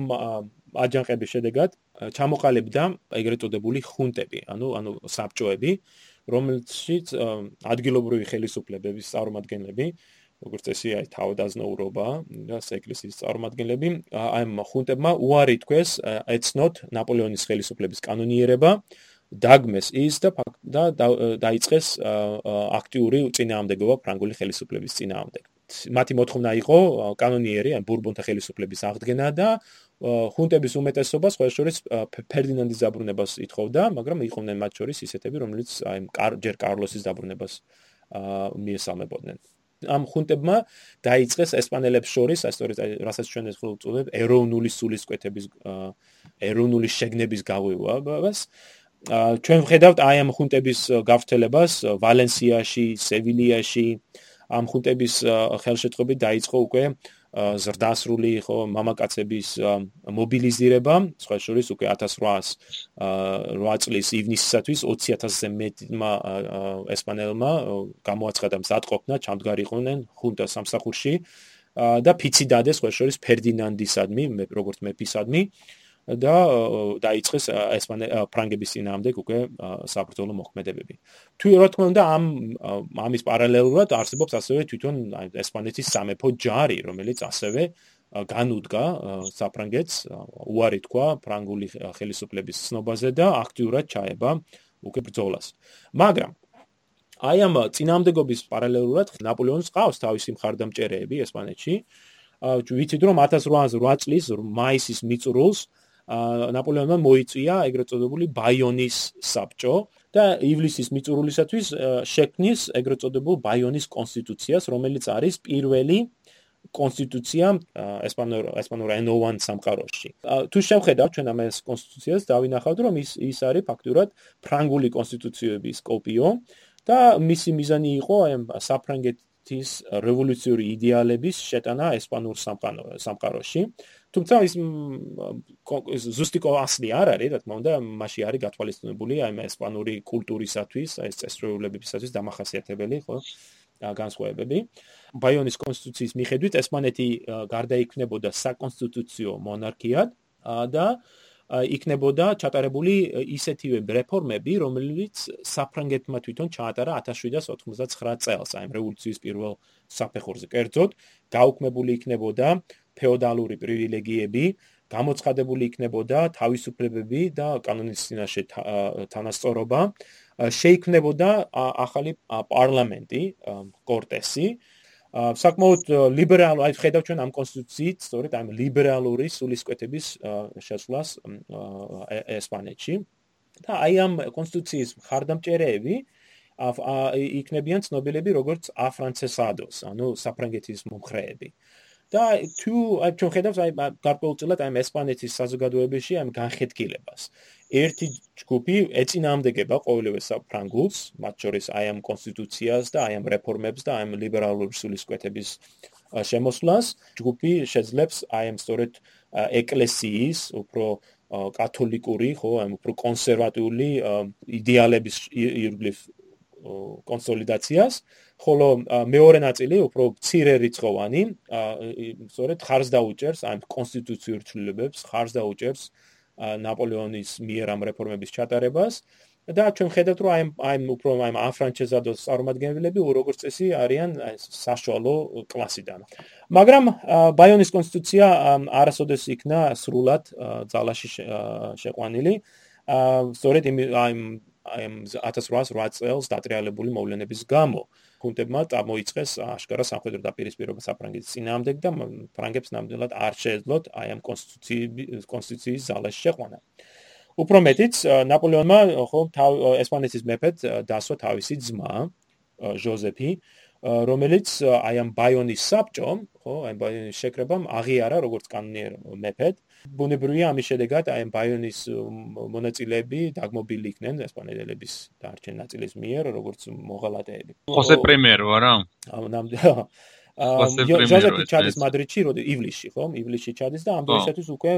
აჯანყების შედეგად ჩამოყალიბდა ეგრეთ წოდებული ხუნტები, ანუ ანუ საბჭოები, რომელშიც ადგილობრივი ხელისუფლებების წარმომადგენლები როგორც წესი აი თავდაზნაურობა და ეკლესიის წარმომადგენლები აი ხუნტებმა უარი თქვეს ეცნოთ ნაპოლეონის ხელისუფლების კანონიერება დაგმეს ის და და დაიწყეს აქტიური წინააღმდეგობა ფრანგული ხელისუფლების წინააღმდეგ. მათი მოთხოვნა იყო კანონიერი, ან ბურბონთა ხელისუფლების აღდგენა და ხუნტების უმეტესობა სხვა შორის ფერდინანდის დაბრუნებას ითხოვდა, მაგრამ იყვნენ მათ შორის ისეთები, რომელიც აი ჯერ კარლოსის დაბრუნებას მიესალმებოდნენ. ამ ხუნტებმა დაიწყეს ესპანელებს შორის, სწორედ რასაც ჩვენ ეს ხოლმე ვწოდებ, ეროვნული სულისკვეთების ეროვნული შეგნების გავივებას. ჩვენ ვხედავთ აი ამ ხუნტების გავრცელებას ვალენსიაში, სევილიაში, ამ ხუნტების ხელშეწყობით დაიწყო უკვე ზრდასრული ხო მამაკაცების მობილიზირება, სხვა შორის უკვე 1808 წლის ივნისისათვის 20000-ზე მეტმა ესპანელმა გამოაცხადა მზადყოფნა, ჩამდგარიყვნენ ხუნტა სამსახურში და ფიცი დადეს სხვა შორის ფერდინანდისადმი, როგორც მეფისადმი. და დაიწყეს ესპანე ფრანგების ძინაამდე უკვე საბრძოლო მოქმედებები. თუ რა თქმა უნდა ამ ამის პარალელურად არსებობს ასევე თვითონ ესპანეთის სამეფო ჯარი, რომელიც ასევე განუდგა საფრანგეთს უარი თქვა ფრანგული ხელისუფლების ცნობაზე და აქტიურად ჩაება უკვე ბრძოლას. მაგრამ აი ამ წინამდებობის პარალელურად ნაპოლეონს ყავს თავისი მხარდამჭერეები ესპანეთში. ვიცით რომ 1808 წლის მაისის მიწურულს ნაპოლეონმა მოიწვია ეგრეთ წოდებული ბაიონის საბჭო და ივლისის მიწურულისათვის შექმნის ეგრეთ წოდებულ ბაიონის კონსტიტუციას, რომელიც არის პირველი კონსტიტუცია ესპანურ ესპანურ ენოვან სამყაროში. თუ შევხედავთ ჩვენ ამ ეს კონსტიტუციას, დავინახავთ რომ ის ის არის ფაქტურად ფრანგული კონსტიტუციების კოპიო და მისი მიზანი იყო აი საფრანგეთის რევოლუციური იდეალების შეტანა ესპანურ სამყაროში. თუმცა ის ზუსტი კოასლი არ არის, რა თქმა უნდა, მასში არის გათვალისწინებული აი ესპანური კულტურისათვის, ეს წესრიგებებისათვის დამახასიათებელი, ხო? განსხვავებები. ბაიონის კონსტიტუციის მიხედვით ესპანეთი გარდაიქმნებოდა საკონსტიტუციო მონარქიად და იქნებოდა ჩატარებული ისეთივე რეფორმები, რომელიც საფრანგეთმა თვითონ ჩაატარა 1789 წელს, აი რევოლუციის პირველ საფეხურზე. კერძოდ, გაუქმებული იქნებოდა ფეოდალური პრივილეგიები გამოცხადებული იქნებოდა თავისუფლებები და კანონის წინაშე თანასწორობა. შეიქმნებოდა ახალი პარლამენტი კორტესი. საკმაოდ ლიბერალ აი ხედავ ჩვენ ამ კონსტიტუციით სწორედ ამ ლიბერალური სულისკვეთების შესვლას ესპანეთში. და აი ამ კონსტიტუციის მხარდამჭერეები იქნებიან ცნობილები როგორც აფრანცესადოს, ანუ საფრანგეთის მომხრეები. აა და თუ აი ჩვენ ხედავთ აი გარკვეულწილად აი ესპანეთის საზოგადოებაში აი განხეთქილებას. ერთი ჯგუფი ეწინააღმდეგება ყოველივე საფრანგულს, მათ შორის აი ამ კონსტიტუციას და აი ამ რეფორმებს და აი ამ ლიბერალური სულისკვეთების შემოსვლას. ჯგუფი შეძლებს აი ამ სწორედ ეკლესიის უფრო კათოლიკური, ხო, აი უფრო კონსერვატიული იდეალების ირგვლივ კონსოლიდაციას, ხოლო მეორე ნაწილი უფრო ცირე რიცხოვანი, სწორედ ხარს დაუჭერს ამ კონსტიტუციურ ცვლილებებს, ხარს დაუჭერს ნაპოლეონის მიერ ამ რეფორმების ჩატარებას და ჩვენ ხედავთ რომ აი აი უფრო აი აფრანჩეზადოს წარმომადგენლები როგორც წესი არიან საშუალო კლასიდან. მაგრამ ბაიონის კონსტიტუცია არასოდეს იქნა სრულად ძალაში შეყვანილი. სწორედ აი აი 1808 წელს დატრიალებული მოვლენების გამო ქუნტებმა წამოიწყეს აშკარა სამხედრო დაპირისპირება საფრანგეთის წინააღმდეგ და ფრანგებს ნამდვილად არ შეეძლოთ აი ამ კონსტიტუციის კონსტიტუციის ზალაში შეყვანა. უფრო მეტიც ნაპოლეონმა ხო ესპანეთის მეფედ დასვა თავისი ძმა ჟოზეფი რომელიც აი ამ ბაიონის საბჭომ ხო აი ბაიონის შეკრებამ აღიარა როგორც კანონიერ მეფედ ბუნებრივია ამის შედეგად აი ბაიონის მონაწილეები დაგმობილი იქნენ ესპანელების დარჩენ ნაწილის მიერ როგორც მოღალატეები. ხოსე პრემიერო არა? ამ ნამდვილად აა ჯოზეფი ჩადის მადრიდში, როდი ივლისში, ხო? ივლისში ჩადის და ამ დროისათვის უკვე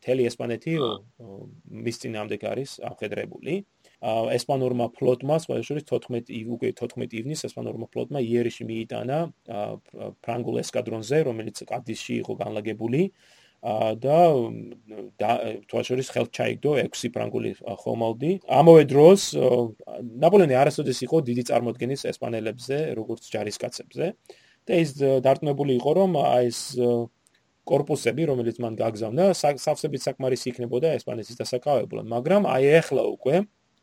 თელი ესპანეთი მის წინამდე არის აღხედრებული. ესპანურმა ფლოტმა, სხვა შორის 14 უკვე 14 ივნის ესპანურმა ფლოტმა იერიში მიიტანა ფრანგულ ესკადრონზე, რომელიც კადისში იყო განლაგებული. და თვაშორის ხელთ ჩაიგდო 6 ფრანგული ხომალდი. ამავე დროს ნაპოლეონი არასოდეს იყო დიდი წარმოდგენის ესპანელებზე, როგორც ჯარისკაცებზე. და ის დარწმუნებული იყო, რომ აი ეს корпуსები, რომელიც მან გააგზავნა, სავსებით საკმარისი იქნებოდა ესპანეთის დასაკავებლად, მაგრამ აი ეხლა უკვე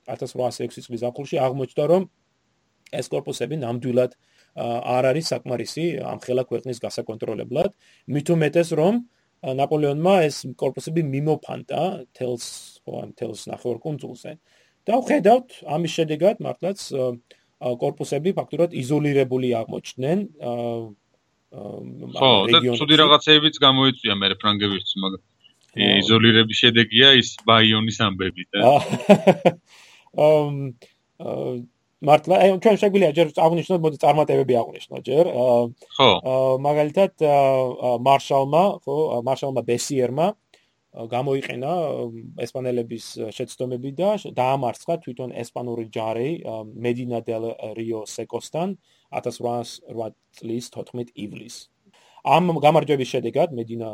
1806 წლის ზაფხულში აღმოჩნდა, რომ ეს корпуსები ნამდვილად არ არის საკმარისი ამ ხელა ქვეყნის გასაკონტროლებლად, მით უმეტეს რომ აა ნაპოლეონმა ეს корпуსები მიმოფანტა თელს ან თელს ნახევარკუნძულზე და ვხედავთ ამის შედეგად მართლაც корпуსები ფაქტურად იზოლირებული აღმოჩნდნენ ხო და ცუდი რაღაცეებიც გამოიწვია მე ფრანგებიც მაგრამ იზოლირების შედეგია ის ბაიონის ამბები და აა მართლა ჩვენ შეგვიძლია ჯერ აღნიშნოთ მოდი წარმატებები აღნიშნოთ ჯერ. ხო. მაგალითად მარშალმა ხო მარშალმა ბესიერმა გამოიყენა ესპანელების შეცდომები და დაამარცხა თვითონ ესპანური ჯარი მედინა დელ რიო სეკოსთან 1808 წლის 14 ივლისს. ამ გამარჯვების შედეგად მედინა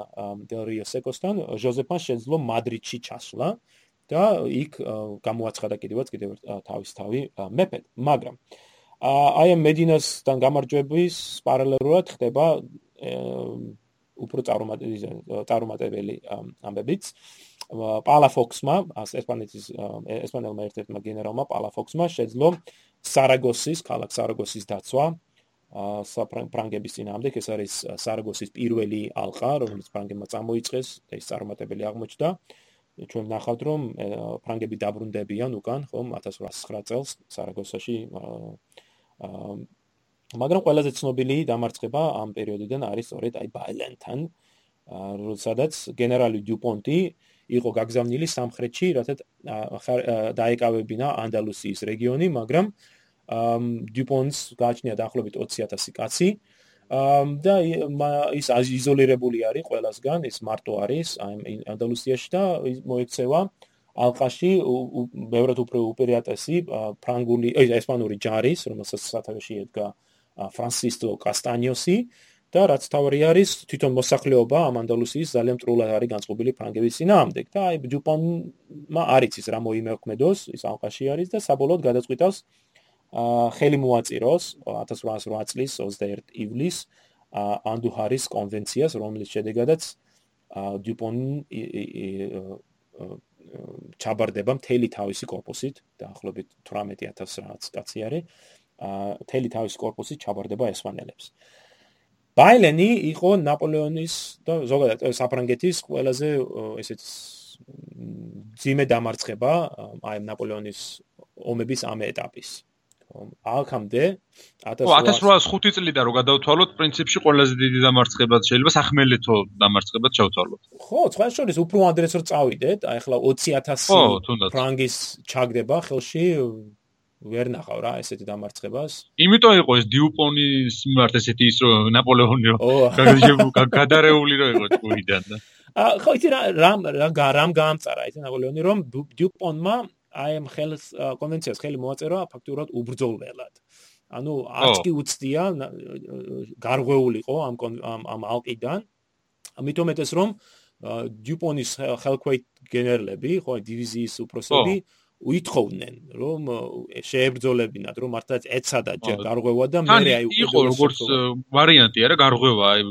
დელ რიო სეკოსთან ჟოზეფმა შეძლო მადრიდში ჩასვლა და იქ გამოაცხადა კიდევაც კიდევ თავის თავი მეფედ. მაგრამ აი ამ მედინასთან გამარჯვების პარალელურად ხდება უფრო წარუმატებელი ამბებიც. პალაფოქსმა ესპანეთის ესპანელმა ერთ-ერთმა გენერალმა პალაფოქსმა შეძლო სარაგოსის, ქალაქ სარაგოსის დაცვა ა ფრანგების ძინავდეკ ეს არის სარაგოსის პირველი ალყა, რომელიც ფრანგებმა წამოიწყეს და ის წარმატებელი აღმოჩნდა. ჩვენ ნახავთ რომ ფრანგები დაბრუნდებიან უკან, ხომ 1809 წელს სარაგოსაში აა მაგრამ ყველაზე ცნობილი დამარცხება ამ პერიოდიდან არის სწორედ აი ბაილენთან, როდესაც გენერალი დიუპონტი იყო გაგზავნილი სამხრეთში, რათა დაეკავებინა ანდალუსიის რეგიონი, მაგრამ დიუპონს გააჩნია დაახლოებით 20000 კაცი. და ის იზოლირებული არის ყველასგან, ის მარტო არის აი ანდალუსიაში და მოექცევა ალყაში ბევრად უფრო უპირატესი ფრანგული, აი ესპანური ჯარის, რომელსაც სათავეში ედგა ფრანსისკო კასტანიოსი და რაც თავი არის თვითონ მოსახლეობა ამ ანდალუსიის ძალიან ტრულად არის განწყობილი ფრანგების ძინაამდე და აი ჯუპონმა არის ის რა მოიმექმედოს ის ალყაში არის და საბოლოოდ გადაწყვიტავს ხელი მოაწეროს 1808 წლის 21 ივლისს ანდუჰარის კონვენციას, რომლის შედეგადაც დიუპონი ჩაბარდება მთელი თავისი корпуსით, დაახლოებით 18000 რაღაც კაცი არის. მთელი თავისი корпуსით ჩაბარდება ესპანელებს. ბაილენი იყო ნაპოლეონის და ზოგადად საფრანგეთის ყველაზე ესეთ ძიმე დამარცხება აი ნაპოლეონის ომების ამ ეტაპის. აქამდე 1805 წლიდან რო გადავთვალოთ, პრინციპში ყველაზე დიდი დამარცხებაც შეიძლება სახმელეთო დამარცხებაც ჩავთვალოთ. ხო, სხვა შორის უფრო ადრეს რო წავიდეთ, აი ახლა 20000 ფრანგის ჩაგდება ხელში ვერ ნახავ რა ესეთი დამარცხებას. იმიტომ იყო ეს დიუპონის მიმართ ესეთი ის რომ ნაპოლეონი რო გადარეული რო იყო ჭუიდან და ა ხო იცი რა რამ რამ გაამწარა ეს ნაპოლეონი რომ დიუპონმა აი ამ ხელს კონვენციას ხელი მოაწერა ფაქტურად უბრძოლველად. ანუ არც კი უცდია გარღვეულიყო ამ ამ ალყიდან. ამიტომ ეთეს რომ დიუპონის ხელქვეით გენერლები, ხო, დივიზიის უპროსები უითხოვდნენ რომ შეებრძოლებინათ რომ მართლაც ეცადა ჯერ გარღვევა და მე აი იყო როგორც ვარიანტი არა გარღვევა აი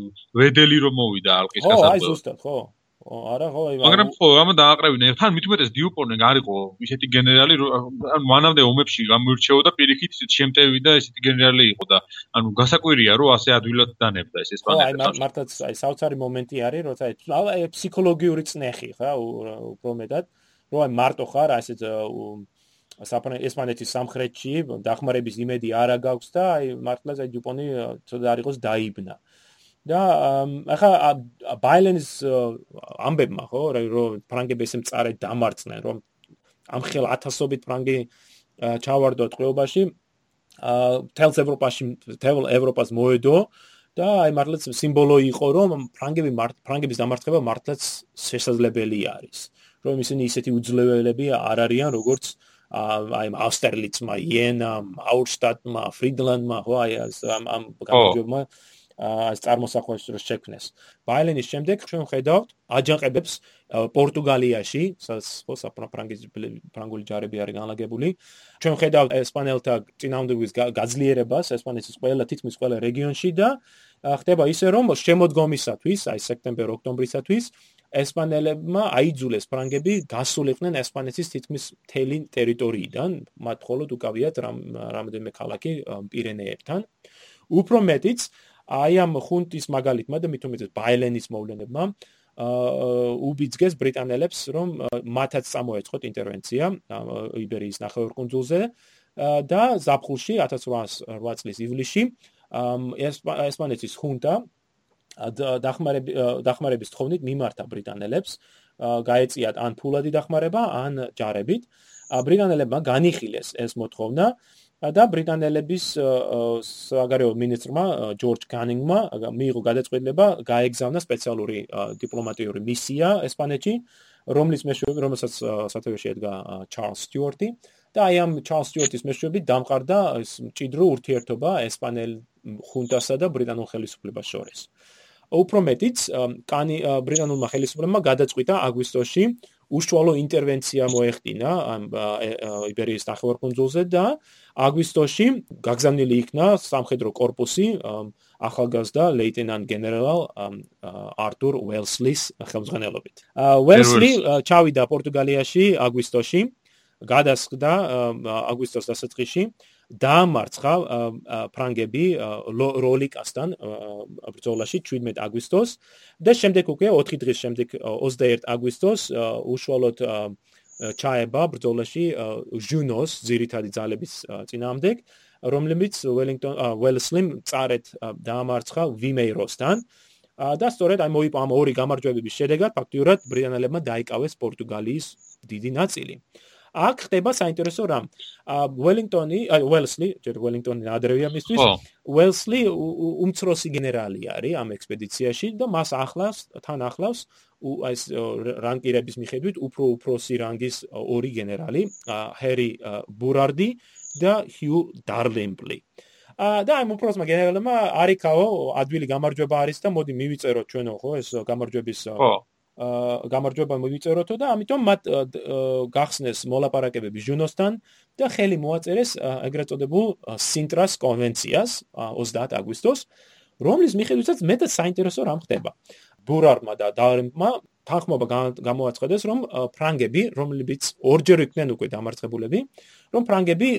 ვედელი რომ მოვიდა ალყის გასაბრალად ხო აი ზუსტად ხო არა ხო აი მაგრამ ხო ამ დააყრევინა. თან მithumetes დიუპონე არისო ისეთი გენერალი ანუ მანამდე ომებში გამოირჩეოდა პირიქით შემტევი და ესეთი გენერალი იყო და ანუ გასაკვირია რომ ასე ადვილად დანებდა ეს ესპანელი ხო აი მართლაც აი საოცარი მომენტი არის როცა აი ფსიქოლოგიური წნეხი ხა უფრო მეტად რომ აი მარტო ხარ საფრანგეთის ესპანეთის სამხრეთში დახმარების იმედი არა გაქვს და აი მართლაც აი დიუპონი ცოტა არ იყოს დაიბნა და ახლა ბაილენს ამბებმა ხო რომ ფრანგები ესე მწარე დამარცხნენ რომ ამ ხელ ათასობით ფრანგი ჩავარდო ტყვეობაში თელს ევროპაში თელ ევროპას მოედო და აი მართლაც სიმბოლო იყო რომ ფრანგები ფრანგების დამარცხება მართლაც შესაძლებელი არის რომ ისინი ისეთი უძლეველები არ არიან როგორც აი ავსტერლიცმა იენამ აურშტატმა ფრიდლანდმა ხო აი ამ ამ გამარჯვებმა ეს წარმოსახვას რო შექმნეს. ბაილენის შემდეგ ჩვენ ხედავთ აჯანყებებს პორტუგალიაში, საფრანგეთის ფრანგული ჯარები არის განლაგებული. ჩვენ ხედავთ ესპანელთა წინააღმდეგობის გაძლიერებას ესპანეთის ყველა თითქმის ყველა რეგიონში და ხდება ისე რომ შემოდგომისათვის, აი სექტემბერ-ოქტომბრისათვის ესპანელებმა აიძულეს ფრანგები გასულიყვნენ ესპანეთის თითქმის მთელი ტერიტორიიდან, მათ მხოლოდ უკავიათ რამოდენიმე ქალაქი პირენეებთან. უფრო მეტიც, აი ამ ხუნტის მაგალითმა და უმეტეს ბაილენის მოვლენებმა უბიძგეს ბრიტანელებს რომ მათაც წამოეწყოთ ინტერვენცია იბერიის ნახევარკუნძულზე და ზაფხულში 1808 წლის ივლისში ესპანეთის ხუნტა დახმარების თხოვნით მიმართა ბრიტანელებს გაეწიათ ან ფულადი დახმარება ან ჯარებით. ბრიტანელებმა განიხილეს ეს მოთხოვნა და ბრიტანელების საგარეო მინისტრმა ჯორჯ კანინგმა მიიღო გადაწყვეტილება გაეგზავნა სპეციალური დიპლომატიური მისია ესპანეთში რომლის მეშვეობით რომელსაც სათავეში ედგა ჩარლს სტიუარტი და აი ამ ჩარლს სტიუარტის მეშვეობით დამყარდა ეს მჭიდრო ურთიერთობა ესპანელ ხუნტასა და ბრიტანულ ხელისუფლებას შორის. უფრო მეტიც, კანი ბრიტანულმა ხელისუფლებამ გადაწყვიტა აგვისტოში უშუალო ინტერვენცია მოეხდინა ამ იბერიის ნახევარკუნძულზე და აგვისტოში გაგზავნილი იქნა სამხედრო корпуსი ახალგაზრდა ლეიტენანტ გენერალ არტურ უელსლის ხელმძღვანელობით. უელსლი ჩავიდა პორტუგალიაში აგვისტოში გადასხდა აგვისტოს დასაწყისში დაამარცხა ფრანგები როლიკასთან ბრძოლაში 17 აგვისტოს და შემდეგ უკვე 4 დღის შემდეგ 21 აგვისტოს უშუალოდ ჩაება ბრძოლაში ჟუნოს ძირითადი ძალების წინააღმდეგ რომლებიც ველინგტონ ველსლიმ წარეთ დაამარცხა ვიმეიროსთან და სწორედ აი მოიპო ამ ორი გამარჯვებების შედეგად ფაქტიურად ბრიტანელებმა დაიკავეს პორტუგალიის დიდი ნაწილი. აქ ხდება საინტერესო რამ. ველინგტონი, აი ველსლი, ჯერ ველინგტონი ადრევია მისთვის. ველსლი უმცროსი გენერალი არის ამ ექსპედიციაში და მას ახლავს, თან ახლავს აი ეს რანგირების მიხედვით უფრო უფროსი რანგის ორი გენერალი, ჰერი ბურარდი და ჰიუ დარლემბლი. აა და აი უფროსმა გენერალმა არიქაო ადვილი გამარჯვება არის და მოდი მივიწეროთ ჩვენო ხო ეს გამარჯვების გამარჯვება მივიწეროთო და ამიტომ მათ გახსნეს მოლაპარაკებები ჟუნოსთან და ხელი მოაწერეს ეგრეთ წოდებულ სინტრას კონვენციას 30 აგვისტოს რომლის მიხედვითაც მეტად საინტერესო რამ ხდება. ბურარმა და დარემმა თანხმობა გამოაცხადეს რომ ფრანგები რომლებიც ორჯერ იქნენ უკვე დამარცხებულები რომ ფრანგები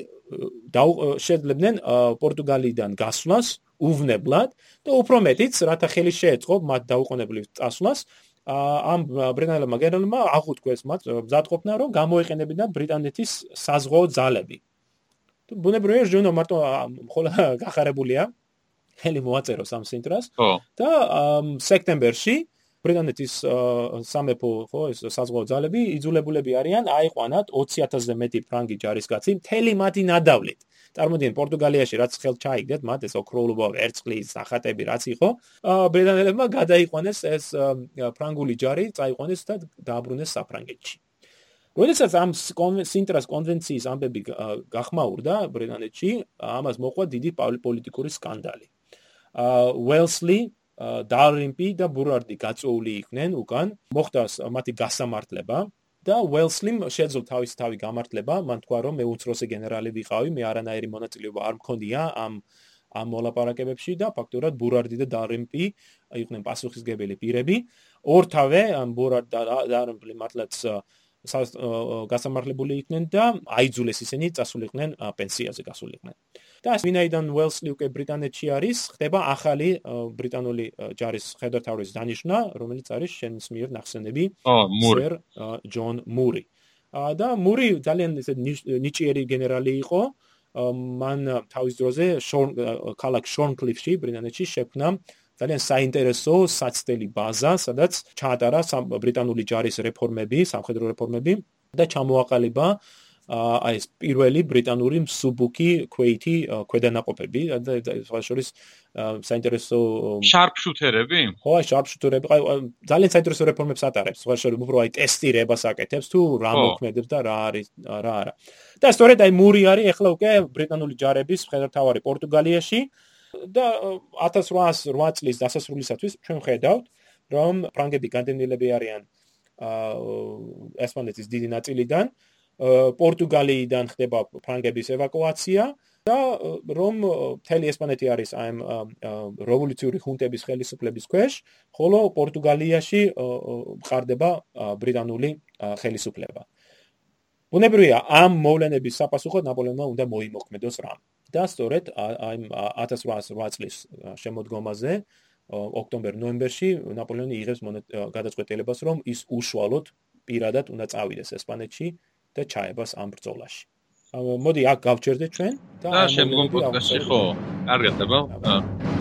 შეძლებდნენ პორტუგალიიდან გასვლას უვნებლად და უფრო მეტიც რათა ხელი შეეწყო მათ დაუყოვნებლივ წასვლას ამ ბრიტანელებმა გერმანმა აღუთქვეს მათ მზადყოფნა რომ გამოიყენებინა ბრიტანეთის საზღვაო ძალები. ბუნებრივია ჟუნო მარტო ხოლა გახარებულია ხელი მოაწეროს ამ სინტრას და სექტემბერში ბრიტანეთის სამეფო ხო ეს საზღვაო ძალები იძულებულები არიან აიყვანათ 20000-ზე მეტი ფრანგი ჯარისკაცი მთელი მათი ნადავლით. წარმოდიენ პორტუგალიაში რაც ხელ ჩაიგდეთ მათ ეს ოქროულობა ვერცხლის სახატები რაც იყო ბრიტანელებმა გადაიყვანეს ეს ფრანგული ჯარი წაიყვანეს და დააბრუნეს საფრანგეთში. როდესაც ამ სინტრას კონვენციის ამბები გახმაურდა ბრიტანეთში ამას მოყვა დიდი პოლიტიკური სკანდალი. უელსლი დარიმპი და ბურარდი გაწოული იყვნენ უკან. მოხდა მათი გასამართლება და უელსლიმ შეძლო თავის თავი გამართლება, მან თქვა რომ მე უცროსე გენერალი ვიყავი, მე არანაირი მონაწილეობა არ მქონია ამ ამ მოლაპარაკებებში და ფაქტურად ბურარდი და დარემპი იყვნენ პასუხისგებელი პირები. ორთავე ამ ბურარდ და დარემპი მართლაც გასამართლებული იქნენ და აიძულეს ისინი წასულიყვნენ პენსიაზე გასულიყვნენ. და ვინაიდან უელსლი უკვე ბრიტანეთში არის, ხდება ახალი ბრიტანული ჯარის ხედართავის დანიშნა, რომელიც არის შენის მიერ ნახსენები სერ ჯონ მური. და მური ძალიან ესე ნიჭიერი გენერალი იყო. მან თავის დროზე შორ კალაკ შორნკლიფში ბრიტანეთში შექმნა ძალიან საინტერესო საცდელი ბაზა, სადაც ჩაატარა ბრიტანული ჯარის რეფორმები, სამხედრო რეფორმები და ჩამოაყალიბა აი ეს პირველი ბრიტანული მსუბუქი ქვეითი ქვედანაყოფები და სხვა შორის საინტერესო შარპშუთერები? ხო, აი შარპშუთერები, აი ძალიან საინტერესო რეფორმებს ატარებს. სხვა შორის უფრო აი ტესტირებას აკეთებს თუ რა მოქმედებს და რა არის რა არა. და სწორედ აი მური არის ახლა უკვე ბრიტანული ჯარების მხედართავარი პორტუგალიაში. და 1808 წლის დასასრულისათვის ჩვენ ხედავთ, რომ ფრანგები განდენილები არიან აა ესპანეთის დიდი ნაწილიდან, პორტუგალიიდან ხდება ფრანგების ევაკუაცია და რომ მთელი ესპანეთი არის ამ რევოლუციური ხუნტების ხელისუფლების ქვეშ, ხოლო პორტუგალიაში მყარდება ბრიტანული ხელისუფლება. უნებრივია ამ მოვლენების საპასუხოდ ნაპოლეონმა უნდა მოიმოქმედოს რამ. და სწორედ აი 1808 წლის შემოდგომაზე ოქტომბერ-ნოემბერში ნაპოლეონი იღებს გადაწყვეტილებას რომ ის უშუალოდ პირადად უნდა წავიდეს ესპანეთში და ჩაებას ამ ბრძოლაში. მოდი აქ გავჩერდეთ ჩვენ და შემდგომ პოდკასტში ხო? კარგად, აბა.